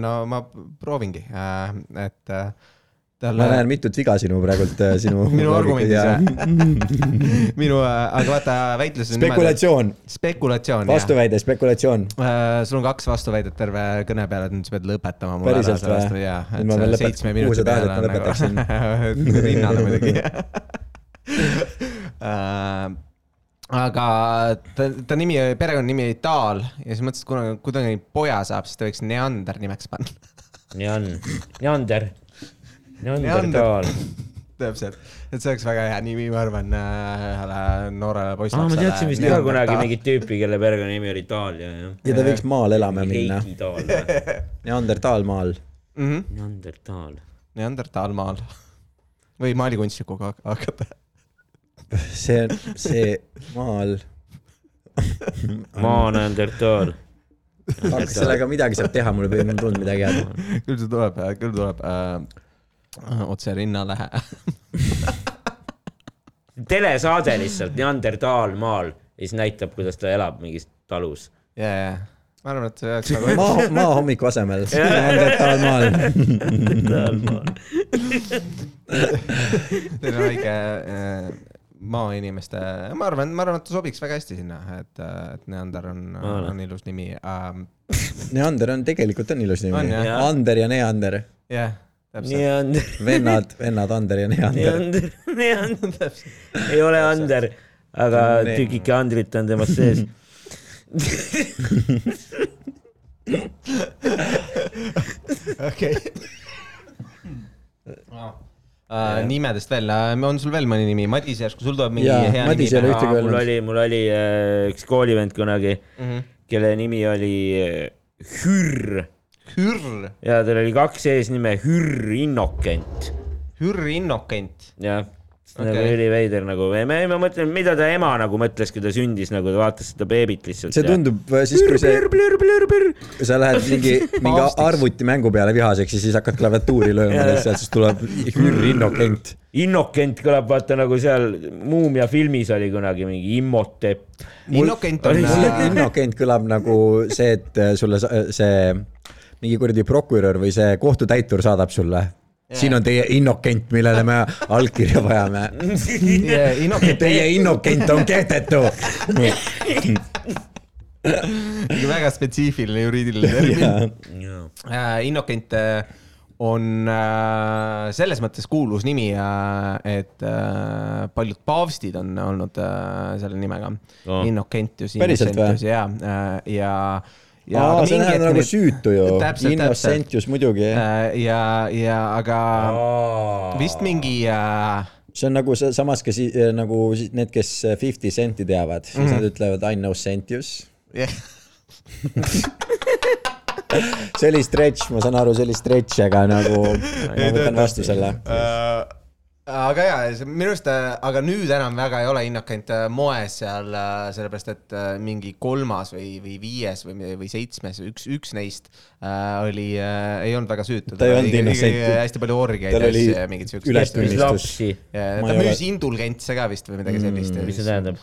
S3: no ma proovingi, et äh,
S1: ma
S3: talle
S1: näen mitut viga sinu praegult, sinu.
S3: minu argumendis jah. minu, aga vaata väitluses.
S1: spekulatsioon,
S3: spekulatsioon,
S1: vastuväide, spekulatsioon.
S3: sul on kaks vastuväidet terve kõne peale, et nüüd sa pead lõpetama.
S1: Päriselt või?
S3: et
S1: ma veel lõpetan.
S3: seitsme
S1: Kuhu sa tahad, et ma lõpetaksin?
S3: nagu rinnale muidugi. aga ta, ta nimi, perekonnanimi oli Taal ja siis mõtlesin, et kuna kuidagi poja saab, siis ta võiks Neander nimeks panna.
S2: Nean-, Neander. Neandertaal.
S3: täpselt, et see oleks väga hea nimi, ma arvan, ühele noorele
S2: aa, ma
S3: poisslapsele.
S2: teadsin vist ka kunagi mingit tüüpi, kelle perekonnanimi oli Taal ja, jah.
S1: ja ta võiks maale elama minna.
S2: Või?
S1: Neandertaalmaal.
S3: mm. -hmm.
S2: Neandertaal.
S3: Neandertalmaal või maalikunstnikuga hak- hakata.
S1: see on, see maal.
S2: maa Neandertaal.
S1: kas sellega midagi saab teha, mul ei tulnud midagi head.
S3: küll see tuleb, küll tuleb äh, otse rinnale.
S2: telesaade lihtsalt Neandertaal maal ja siis näitab, kuidas ta elab mingis talus.
S3: ja, ja, ma arvan, et see oleks nagu
S1: maa, maa hommiku asemel. Neandertaalmaal.
S3: teil on väike äh, maainimeste, ma arvan, ma arvan, et ta sobiks väga hästi sinna, et, et Neander on, on ilus nimi ähm,.
S1: Neander on tegelikult on ilus nimi. Ander ja Neander.
S3: jah, täpselt.
S1: Vennad, vennad Ander ja Neander.
S2: Neander, Neander. ei ole Ander, aga tükike Andrit on temas sees.
S3: okei. Uh, nimedest veel, on sul veel mõni nimi, Madis järsku sul tuleb mingi
S1: Jaa,
S3: hea
S1: Madis
S3: nimi pähe?
S2: mul oli, mul oli äh, üks koolivend kunagi,
S3: Mhm.
S2: kelle nimi oli äh, Hürr
S3: Hürr,
S2: ja tal oli kaks eesnime, Hürr Innokent
S3: Hürr Innokent.
S2: jah,
S3: Okei.
S2: nagu üliveider nagu, ma, ma mõtlen, mida ta ema nagu mõtles, kui ta sündis, nagu ta vaatas seda beebit lihtsalt.
S1: see tundub äh, siis, kui see, kui sa lähed mingi, mingi arvutimängu peale vihaseks ja siis hakkad klaviatuuri lööma lihtsalt, siis tuleb Hürr Innokent.
S2: Innokent kõlab vaata nagu seal Muumia filmis oli kunagi mingi Immotep.
S3: Innokent on
S1: Innokent kõlab nagu see, et sulle see mingi kuradi prokurör või see kohtutäitur saadab sulle. siin on teie Innokent, millele me allkirja vajame.
S3: yeah,. Innokent,
S1: Teie Innokent on kehtetu.
S3: väga spetsiifiline juriidiline termin. Äh, Innokent äh, on äh, selles mõttes kuulus nimi, et äh, paljud paavstid on olnud äh, selle nimega
S2: Oh.
S3: Innokentius,
S1: Päriselt või?
S3: Innocentius ja, ja, ja.
S1: aa, see näeb nagu süütu ju. Innocentius muidugi.
S3: ja, ja aga vist mingi äh,
S1: see on nagu see samas ka si, nagu need, kes Fifty Centi teavad, siis mm -hmm. nad ütlevad I know Centius.
S3: jah,
S1: see oli stretch, ma saan aru, see oli stretch, aga nagu ma võtan vastu selle.
S3: Äh, aga ja, minu arust, aga nüüd enam väga ei ole Innokent äh, moes seal, sellepärast et äh, mingi kolmas või, või viies või, või seitsmes, üks, üks neist äh, oli äh,, ei olnud väga süütu.
S1: Ta ei olnud innocent.
S3: hästi palju orgiaid ja
S1: oli
S3: asju ja mingit siukest.
S1: üles-
S2: mis
S1: tunnistus.
S2: lapsi,
S3: ta müüs
S1: ole-
S3: indulgentse ka vist või midagi sellist.
S2: mis see tähendab?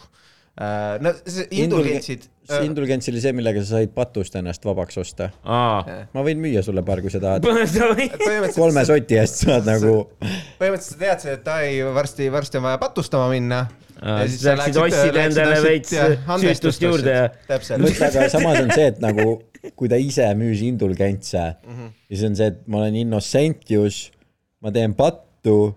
S3: no see indulgentsid.
S1: See indulgents oli see, millega sa said patust ennast vabaks osta.
S2: aa,
S1: ma võin müüa sulle paar, kui sa tahad. kolme soti eest saad nagu,
S3: põhimõtteliselt sa teadsid, et ai, varsti, varsti on vaja patustama minna.
S2: siis läksid ostsid endale veits süütust juurde ja.
S3: täpselt.
S1: aga samas on see, et nagu kui ta ise müüs indulgentse mm. -hmm. ja siis on see, et ma olen Innocentius, ma teen pattu,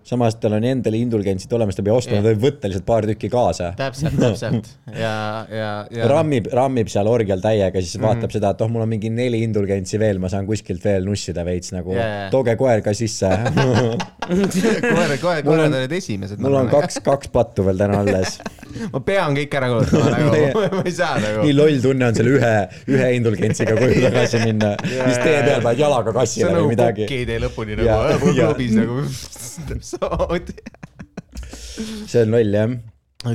S1: samas tal on endal indulgentsid olemas, ta ei pea ostma yeah., ta võib võtta lihtsalt paar tükki kaasa.
S3: täpselt, täpselt ja, ja, ja.
S1: rammib, rammib seal orgial täiega, siis
S3: Mhm.
S1: vaatab seda, et oh, mul on mingi neli indulgentsi veel, ma saan kuskilt veel nussida veits nagu
S3: jaa.
S1: tooge koer ka sisse. Mul
S3: kohe
S1: on-
S3: olid esimesed.
S1: mul on. kaks, kaks pattu veel täna alles.
S3: ma pean kõik ära kulutama nagu, ma ei saa nagu
S1: nii. loll tunne on selle ühe, ühe indulgentsiga koju tagasi minna, siis tee peal paned jalaga
S3: see
S1: kassile
S3: on
S1: või
S3: nagu
S1: midagi.
S3: kokk ei tee lõpuni nagu, klubis nagu samamoodi.
S1: see on loll jah.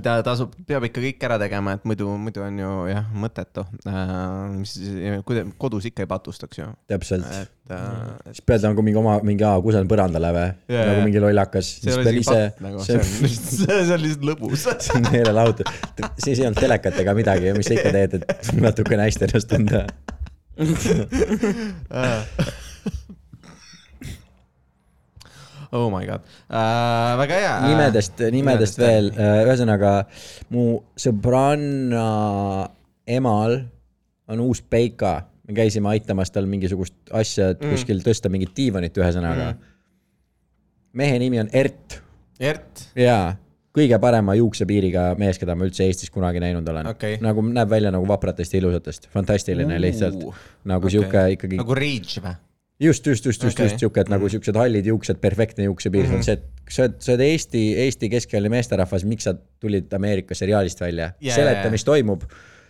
S3: ta tasub, peab ikka kõik ära tegema, et muidu, muidu on ju jah, mõttetu. mis, kuidas, kodus ikka ei patustaks ju.
S1: täpselt.
S3: äh,
S1: siis pead nagu mingi oma, mingi, aa, kusen põrandale või
S3: Jaa,
S1: nagu mingi lollakas.
S3: see nagu, see on lihtsalt, see on lihtsalt lõbus.
S1: see on meelelahutus. siis ei olnud telekat ega midagi, mis sa ikka teed, et natukene hästi ennast tunda.
S3: oh my god. Uh,, väga hea.
S1: nimedest, nimedest veel, ühesõnaga mu sõbranna emal on uus Peika, me käisime aitamas tal mingisugust asja, et kuskil tõsta mingit diivanit, ühesõnaga. mehe nimi on Ert.
S3: Ert,
S1: jaa, kõige parema juuksepiiriga mees, keda ma üldse Eestis kunagi näinud olen.
S3: Okei.
S1: nagu näeb välja nagu vapratest ja ilusatest, fantastiline lihtsalt. nagu sihuke ikkagi,
S3: nagu Rage või?
S1: just, just, just, just,
S3: Okei.
S1: just sihuke, et nagu siuksed hallid juuksed, perfektne juuksepiir mm, -hmm. see, et sa oled, sa oled Eesti, Eesti keskealine meesterahvas, miks sa tulid Ameerika seriaalist välja yeah.? seleta
S3: jaa,,
S1: mis toimub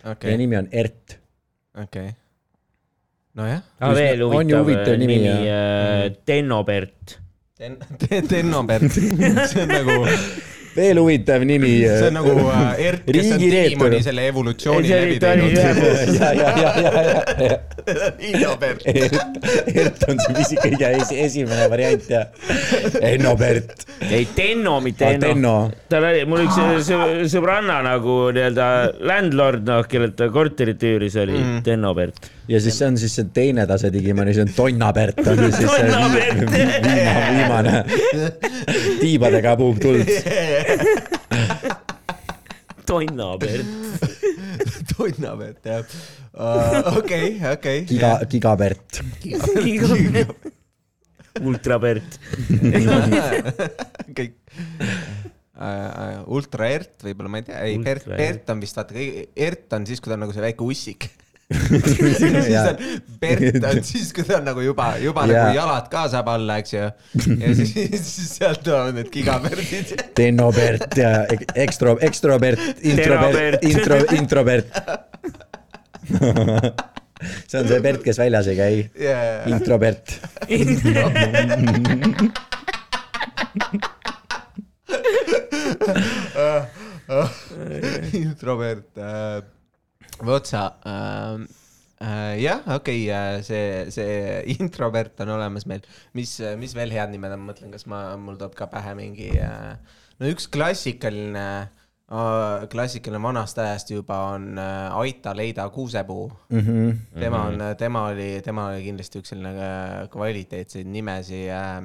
S1: okay.. ja, nimi on Ert.
S3: okei. nojah.
S2: aga veel huvitav,
S1: huvitav nimi,
S2: nimi,
S1: jah.
S2: nimi, Tennobert.
S3: Tennobert, see on nagu,
S1: veel huvitav nimi.
S3: see on nagu äh, Ert, kes on. Digimoni selle evolutsiooni läbi teinud.
S1: ja, ja, ja, ja, ja, ja
S3: Innobert.
S1: Ert, on see vist kõige esi, esimene variant ja Enno Bert,
S2: ei, Tenno, mitte Enno.
S1: Tenno.
S2: tal oli, mul üks sõ- sõbranna nagu nii-öelda landlord, noh, kellelt ta korterit üüris, oli mm. Tennobert.
S1: ja siis see on siis see teine tase Digimoni, see on Tonna Bert on siis see viimane, viimane. tiibadega puhub tuld.
S2: Tonnobert.
S3: Tonnobert, jah. Uh, okei, okei.
S1: Giga, Gigabert.
S2: Ultrabert.
S3: kõik uh,. ultra Ert võib-olla, ma ei tea, ei Bert, Bert on vist vaata, Ert on siis, kui ta on nagu see väike ussik. Siis on Bert on siis, kui ta on nagu juba, juba
S1: Jaa.
S3: nagu jalad ka saab alla, eks ju. ja siis, siis sealt tulevad need gigaberdid.
S1: Tenno Bert ja ek- ekstro, ekstrobert, introvert,
S2: Terabert.
S1: intro, introbert. see on see Bert, kes väljas ei käi.
S3: Yeah.
S1: Introbert.
S3: Robert äh,, vot sa äh,. äh, jah, okei okay,, see, see introvert on olemas meil. mis, mis veel head nimed on, ma mõtlen, kas ma, mul tuleb ka pähe mingi äh,, no üks klassikaline äh,, klassikaline vanast ajast juba on äh, Aita Leida Kuusepuu
S1: Mhm.
S3: tema on, tema oli, tema oli kindlasti üks selline äh, kvaliteetseid nimesi äh,.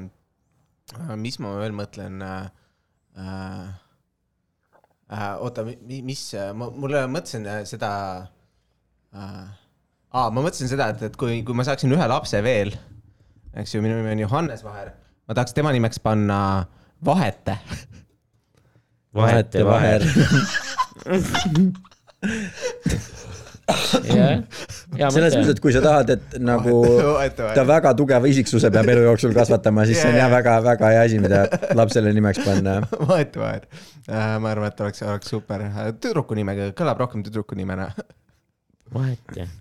S3: mis ma veel mõtlen äh,? Äh, äh, oota, mis, ma, mulle mõtlesin äh, seda äh,. aa, ma mõtlesin seda, et, et kui, kui ma saaksin ühe lapse veel, eks ju, minu nimi on Johannes Vaher, ma tahaks tema nimeks panna Vahete.
S1: Vahete Vaher.
S2: jah,
S1: selles mõttes, et kui sa tahad, et nagu ta väga tugeva isiksuse peab elu jooksul kasvatama, siis see on jah väga-väga hea asi, mida lapsele nimeks panna.
S3: Vahete Vaher. ma arvan, et oleks, oleks super, tüdruku nimega, kõlab rohkem tüdruku nimena.
S2: vahet jah.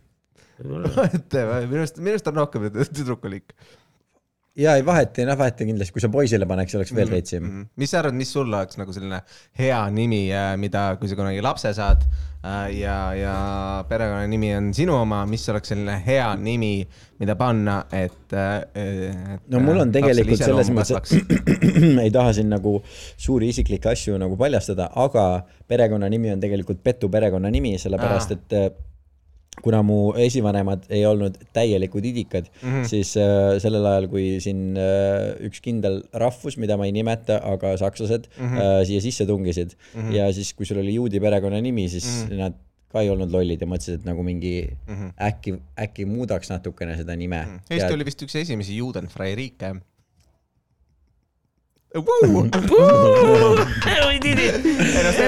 S3: Vahete Vaher, minu arust, minu arust on rohkem tüdrukulik.
S1: Ja ei vahet ei noh, vahet kindlasti, kui sa poisile paneks, oleks veel retsim.
S3: Mhm. mis sa arvad, mis sul oleks nagu selline hea nimi, mida, kui sa kunagi lapse saad äh, ja, ja perekonnanimi on sinu oma, mis oleks selline hea nimi, mida panna, et, et.
S1: no mul on tegelikult selles mõttes, ei taha siin nagu suuri isiklikke asju nagu paljastada, aga perekonnanimi on tegelikult Petu perekonnanimi, sellepärast
S3: Aa.
S1: et äh, kuna mu esivanemad ei olnud täielikud idikad mm. -hmm. siis äh, sellel ajal, kui siin äh, üks kindel rahvus, mida ma ei nimeta, aga sakslased mm. -hmm. äh, siia sisse tungisid mm -hmm. ja siis, kui sul oli juudi perekonnanimi, siis mm -hmm. nad ka ei olnud lollid ja mõtlesid, et nagu mingi mm -hmm. äkki, äkki muudaks natukene seda nime mm.
S3: Mhm. Eesti oli vist üks esimesi Judenfreiriike.
S2: We did it.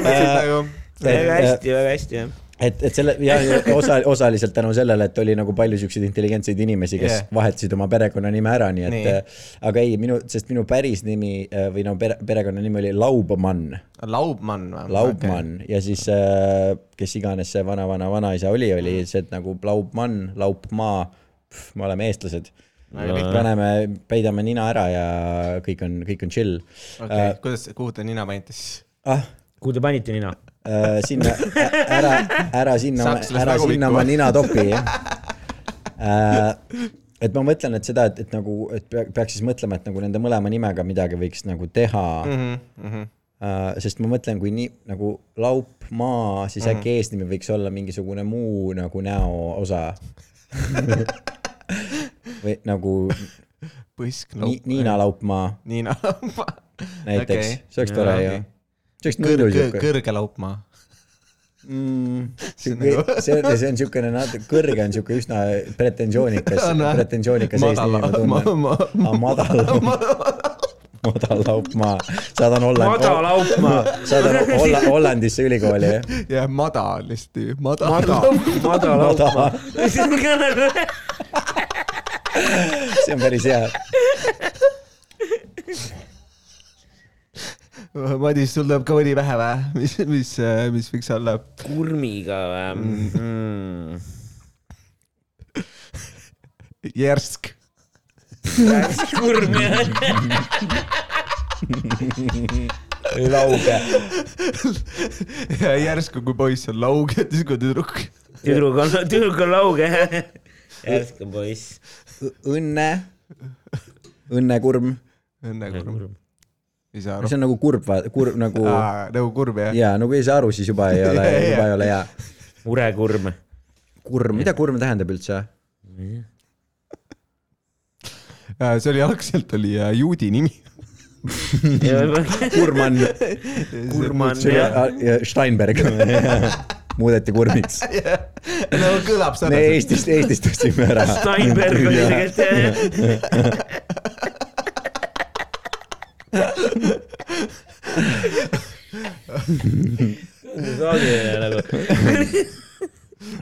S3: nagu
S2: väga hästi, väga hästi jah.
S1: et, et selle jah, osa, osaliselt tänu sellele, et oli nagu palju siukseid intelligentseid inimesi, kes yeah. vahetasid oma perekonnanime ära, nii et
S3: Nii.
S1: nii. aga ei, minu, sest minu päris nimi äh, või no pere, perekonnanimi oli Laubmann,
S3: Laubmann või?
S1: Laubmann okay. ja siis äh, kes iganes see vana-vana-vanaisa oli, oli see, et nagu Laubmann, Laupmaa, me oleme eestlased. paneme, peidame nina ära ja kõik on, kõik on chill
S3: okei, kuidas, kuhu te nina panite siis?
S1: ah,.
S2: kuhu te panite nina?
S1: Äh, sinna, ära, ära sinna, ära
S3: nagu
S1: sinna oma nina topi äh,. et ma mõtlen, et seda, et, et nagu, et pea- peaks siis mõtlema, et nagu nende mõlema nimega midagi võiks nagu teha mm. -hmm. Uh, sest ma mõtlen, kui nii nagu laup, maa, siis mm -hmm. äkki eesnimi võiks olla mingisugune muu nagu näoosa või nagu
S3: Põsk,
S1: Ni, Niina Laupmaa
S3: Niina.
S1: näiteks
S3: Okei.
S1: okay., see oleks tore ju. See
S3: kõrge,
S1: siuke
S3: kõrge laupmaa.
S1: mm,. see, see on, see on siukene natuke, kõrge on siuke üsna pretensioonikas pretensioonikas eesnimi, ma tunnen. madal, madal laupmaa, saadan Holland,
S2: madal aupmaa.
S1: saadan Holla-, Hollandisse ülikooli.
S3: jah, madal lihtsalt, madal.
S2: madal, madal aupmaa
S1: Madal.. see on päris hea.
S3: Madis, sul tuleb ka mõni pähe või? mis, mis, mis võiks olla?
S2: kurmiga või mm.?
S3: järsk.
S2: kurm jah.
S1: lauge.
S3: ja järsku, kui poiss on lauge, siis kui tüdruk.
S2: tüdruk on, tüdruk on lauge. järsk on poiss.
S1: õnne, õnnekurm.
S3: õnnekurm. Ei saa aru
S1: see. on nagu kurb, kurb nagu
S3: nagu kurb jah?
S1: ja no kui ei saa aru, siis juba ei ole, juba ei ole hea.
S2: murekurm.
S1: kurm, mida kurm tähendab üldse?
S3: see oli algselt oli äh, juudi nimi.
S1: Kurman,
S2: kurman
S1: see
S2: jah.
S1: oli Steinberg muudeti kurmiks.
S3: no kõlab
S1: me
S3: sarnaselt.
S1: Eestist, Eestist tõstsime ära.
S2: Steinberg oli tegelikult jah. nagu.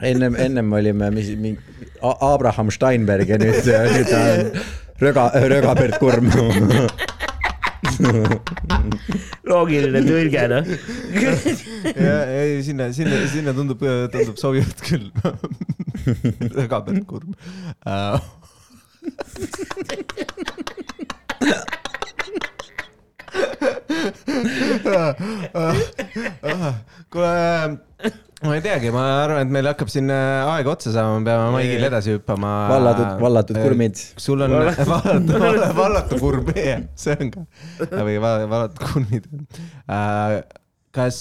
S1: ennem, ennem olime, mis, mingi Abraham Steinberg ja nüüd, nüüd ta on Röga, Rögapert Kurm.
S2: loogiline tõlge noh.
S3: ja, ei sinna, sinna, sinna tundub, tundub sobivat küll. väga päris kurb uh,. kuule, ma ei teagi, ma arvan, et meil hakkab siin äh, aeg otsa saama, me peame Maigil edasi hüppama.
S1: vallatud, vallatud kurmid.
S3: sul on vallatud, vallatud kurb, see on ka, või va- vallatud kurmid. kas,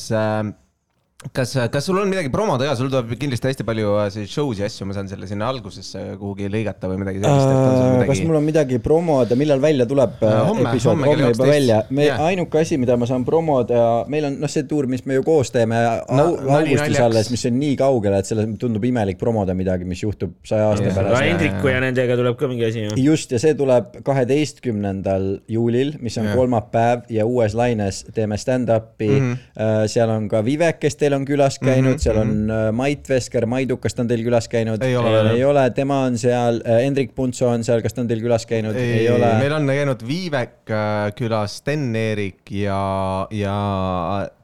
S3: kas, kas sul on midagi promoda ka, sul tuleb kindlasti hästi palju äh, show'si ja asju, ma saan selle sinna algusesse kuhugi lõigata või midagi sellist, et on sul
S1: kas
S3: midagi
S1: mul on midagi promoda, millal välja tuleb äh,
S3: Homme,
S1: episood,
S3: homme
S1: homme
S3: kell
S1: juba
S3: 12.
S1: välja. me
S3: Jah.
S1: ainuke asi, mida ma saan promoda, meil on noh, see tuur, mis me ju koos teeme
S3: No,
S1: augustis alles, mis on nii kaugel, et selles tundub imelik promoda midagi, mis juhtub saja aasta
S3: Jah.
S1: pärast.
S2: Hendriku ja nendega tuleb ka mingi asi ju.
S1: just ja see tuleb kaheteistkümnendal juulil, mis on
S3: Jah.
S1: kolmapäev ja uues laines teeme stand-up'i mm. -hmm. seal on ka Vivek, kes teil on külas käinud mm, -hmm. seal on äh, Mait Vesker, Maidu, kas ta on teil külas käinud?
S3: Ei ole
S1: ei ole, tema on seal, Hendrik Puntso on seal, kas ta on teil külas käinud?
S3: ei,
S1: ole.
S3: meil on käinud Viivek äh, külas, Sten-Erik ja, ja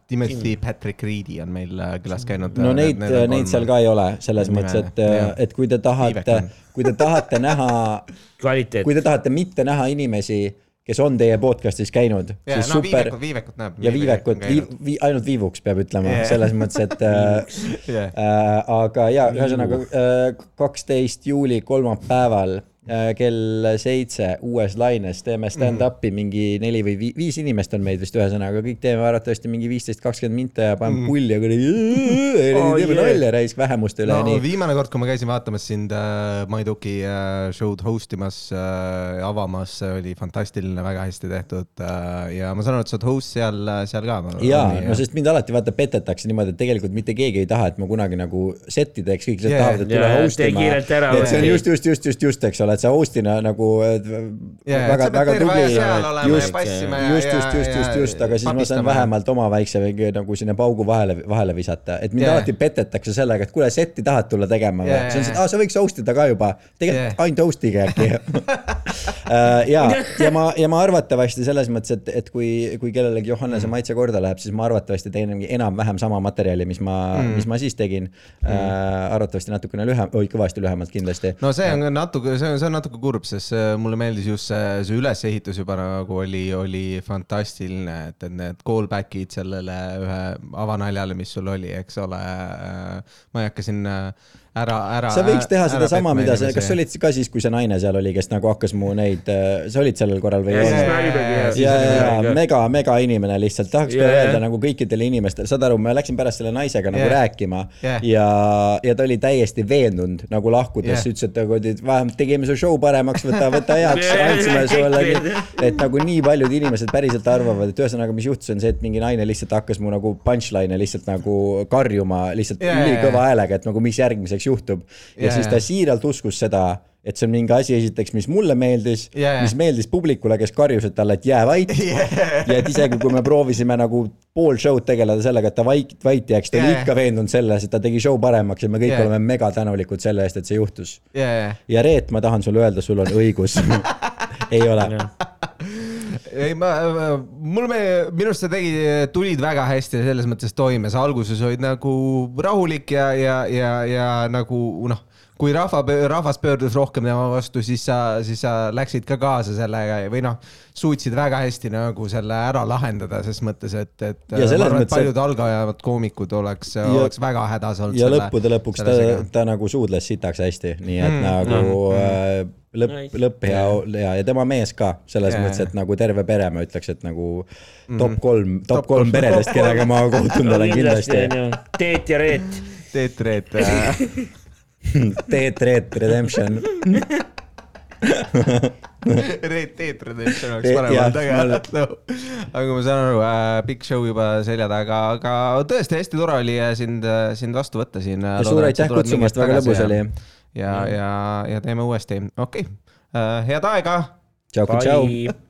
S3: Timothy Patrick Reedi on meil äh, külas käinud.
S1: no neid, neid seal ka ei ole, selles
S3: nime-
S1: mõttes, et et kui te tahate kui te tahate näha, kui. te tahate mitte näha inimesi, kes on teie podcast'is käinud,
S3: ja
S1: siis
S3: no
S1: super
S3: viivekut, viivekut näeb.
S1: ja Viivekut, vi, ainult Viivuks peab ütlema
S3: Jah.
S1: selles mõttes, et äh,
S3: Yeah.
S1: äh, aga ja ühesõnaga äh, kaksteist juuli kolmapäeval äh, kell seitse uues laines teeme stand-up'i mingi neli või vi, viis inimest on meid vist ühesõnaga, kõik teeme arvatavasti mingi viisteist, kakskümmend minta ja paneme pulli ja kuradi
S2: Oh,
S1: teeme
S2: yeah.
S1: nalja raisk vähemuste üle
S3: no viimane kord, kui ma käisin vaatamas sind äh, Maiduki äh, show'd host imas äh,, avamas, see oli fantastiline, väga hästi tehtud äh, ja ma saan aru, et sa oled host seal, seal ka.
S1: ja, no sest mind alati vaata petetakse niimoodi, et tegelikult mitte keegi ei taha, et ma kunagi nagu set'i teeks, kõik lihtsalt
S3: Jaa,
S1: tahavad, et tule
S2: jaa,
S1: host ima. et see on just, just, just, just, just, eks ole, et sa host'ina nagu et väga väga tubli just, just, just, just, just, just, aga siis ma saan vähemalt oma väikse nagu sinna paugu vahele, vahele visata, et mind
S3: Jaa.
S1: alati petetakse sellega, et kuule, set'i tahad tulla tegema või
S3: Jaa,
S1: siis on see, et aa, sa võiks host ida ka juba. tegelikult
S3: Jaa.
S1: ainult host'ige äkki Äh, ja, ja ma, ja ma arvatavasti selles mõttes, et, et kui, kui kellelegi Johannese
S3: Mm.
S1: maitse korda läheb, siis ma arvatavasti teen enam-vähem sama materjali, mis ma mm., mis ma siis tegin mm.. arvatavasti natukene lühem, oi kõvasti lühemalt kindlasti.
S3: no see on natuke, see on, see on natuke kurb, sest mulle meeldis just see, see ülesehitus juba nagu oli, oli fantastiline, et, et need callback'id sellele ühe avanaljale, mis sul oli, eks ole. ma ei hakka siin äh, ära, ära.
S1: sa võiks teha sedasama, mida sa, kas sa olid ka siis, kui see naine seal oli, kes nagu hakkas mu neid, sa olid sellel korral või ei
S2: Ja
S1: ja, ja, mega, mega inimene lihtsalt, tahaks yeah. öelda nagu kõikidele inimestele, saad aru, ma läksin pärast selle naisega nagu
S3: Yeah.
S1: rääkima
S3: Yeah.
S1: ja, ja ta oli täiesti veendunud nagu lahkudes
S3: Yeah.
S1: ütles, et nagu, et vähemalt tegime su show paremaks, võta, võta heaks, andsime sulle et nagu nii paljud inimesed päriselt arvavad, et ühesõnaga, mis juhtus, on see, et mingi naine lihtsalt hakkas mu nagu punchline'e lihtsalt nagu karjuma lihtsalt
S3: Yeah,
S1: ülikõva häälega, et nagu mis järgmiseks juhtub. ja
S3: Yeah,
S1: siis ta siiralt uskus seda, et see on mingi asi, esiteks, mis mulle meeldis
S3: Yeah,
S1: mis meeldis publikule, kes karjusid talle, et jää vait
S3: Yeah.
S1: ja et isegi kui me proovisime nagu pool show'd tegeleda sellega, et ta vait, vait jääks, ta oli
S3: Yeah.
S1: ikka veendunud selles, et ta tegi show paremaks ja me kõik
S3: Yeah.
S1: oleme mega tänulikud selle eest, et see juhtus.
S3: yeah.
S1: ja Reet, ma tahan sulle öelda, sul on õigus ei ole.
S3: ei, ma, mul me, minu arust sa tegid, tulid väga hästi selles mõttes toime, sa alguses olid nagu rahulik ja, ja, ja, ja nagu noh, kui rahva, rahvas pöördus rohkem tema vastu, siis sa, siis sa läksid ka kaasa sellega või noh, suutsid väga hästi nagu selle ära lahendada ses mõttes, et, et
S1: Ja
S3: arvan, et paljud algajad koomikud oleks, oleks väga hädas olnud.
S1: ja lõppude lõpuks ta, ta nagu suudles sitaks hästi, nii et mm, nagu äh, lõpp,
S2: Nice.
S1: lõpp hea ja, ja tema mees ka selles yeah. mõttes, et nagu terve pere, ma ütleks, et nagu
S3: Mm.
S1: top kolm, top
S3: Top
S1: kolm peredest, kellega ma kohtunud olen kindlasti.
S2: Teet ja Reet.
S3: Teet Reet
S1: Teet, Reet, Redemption.
S3: Reet Teet Redemption oleks parem olnud, aga no, aga ma saan aru äh,, pikk show juba selja taga, aga tõesti hästi tore oli äh, sind, sind vastu võtta siin.
S1: suur aitäh kutsumast, väga lõbus oli.
S3: ja, ja, ja teeme uuesti, okei okay., head aega
S1: tšau, tšau.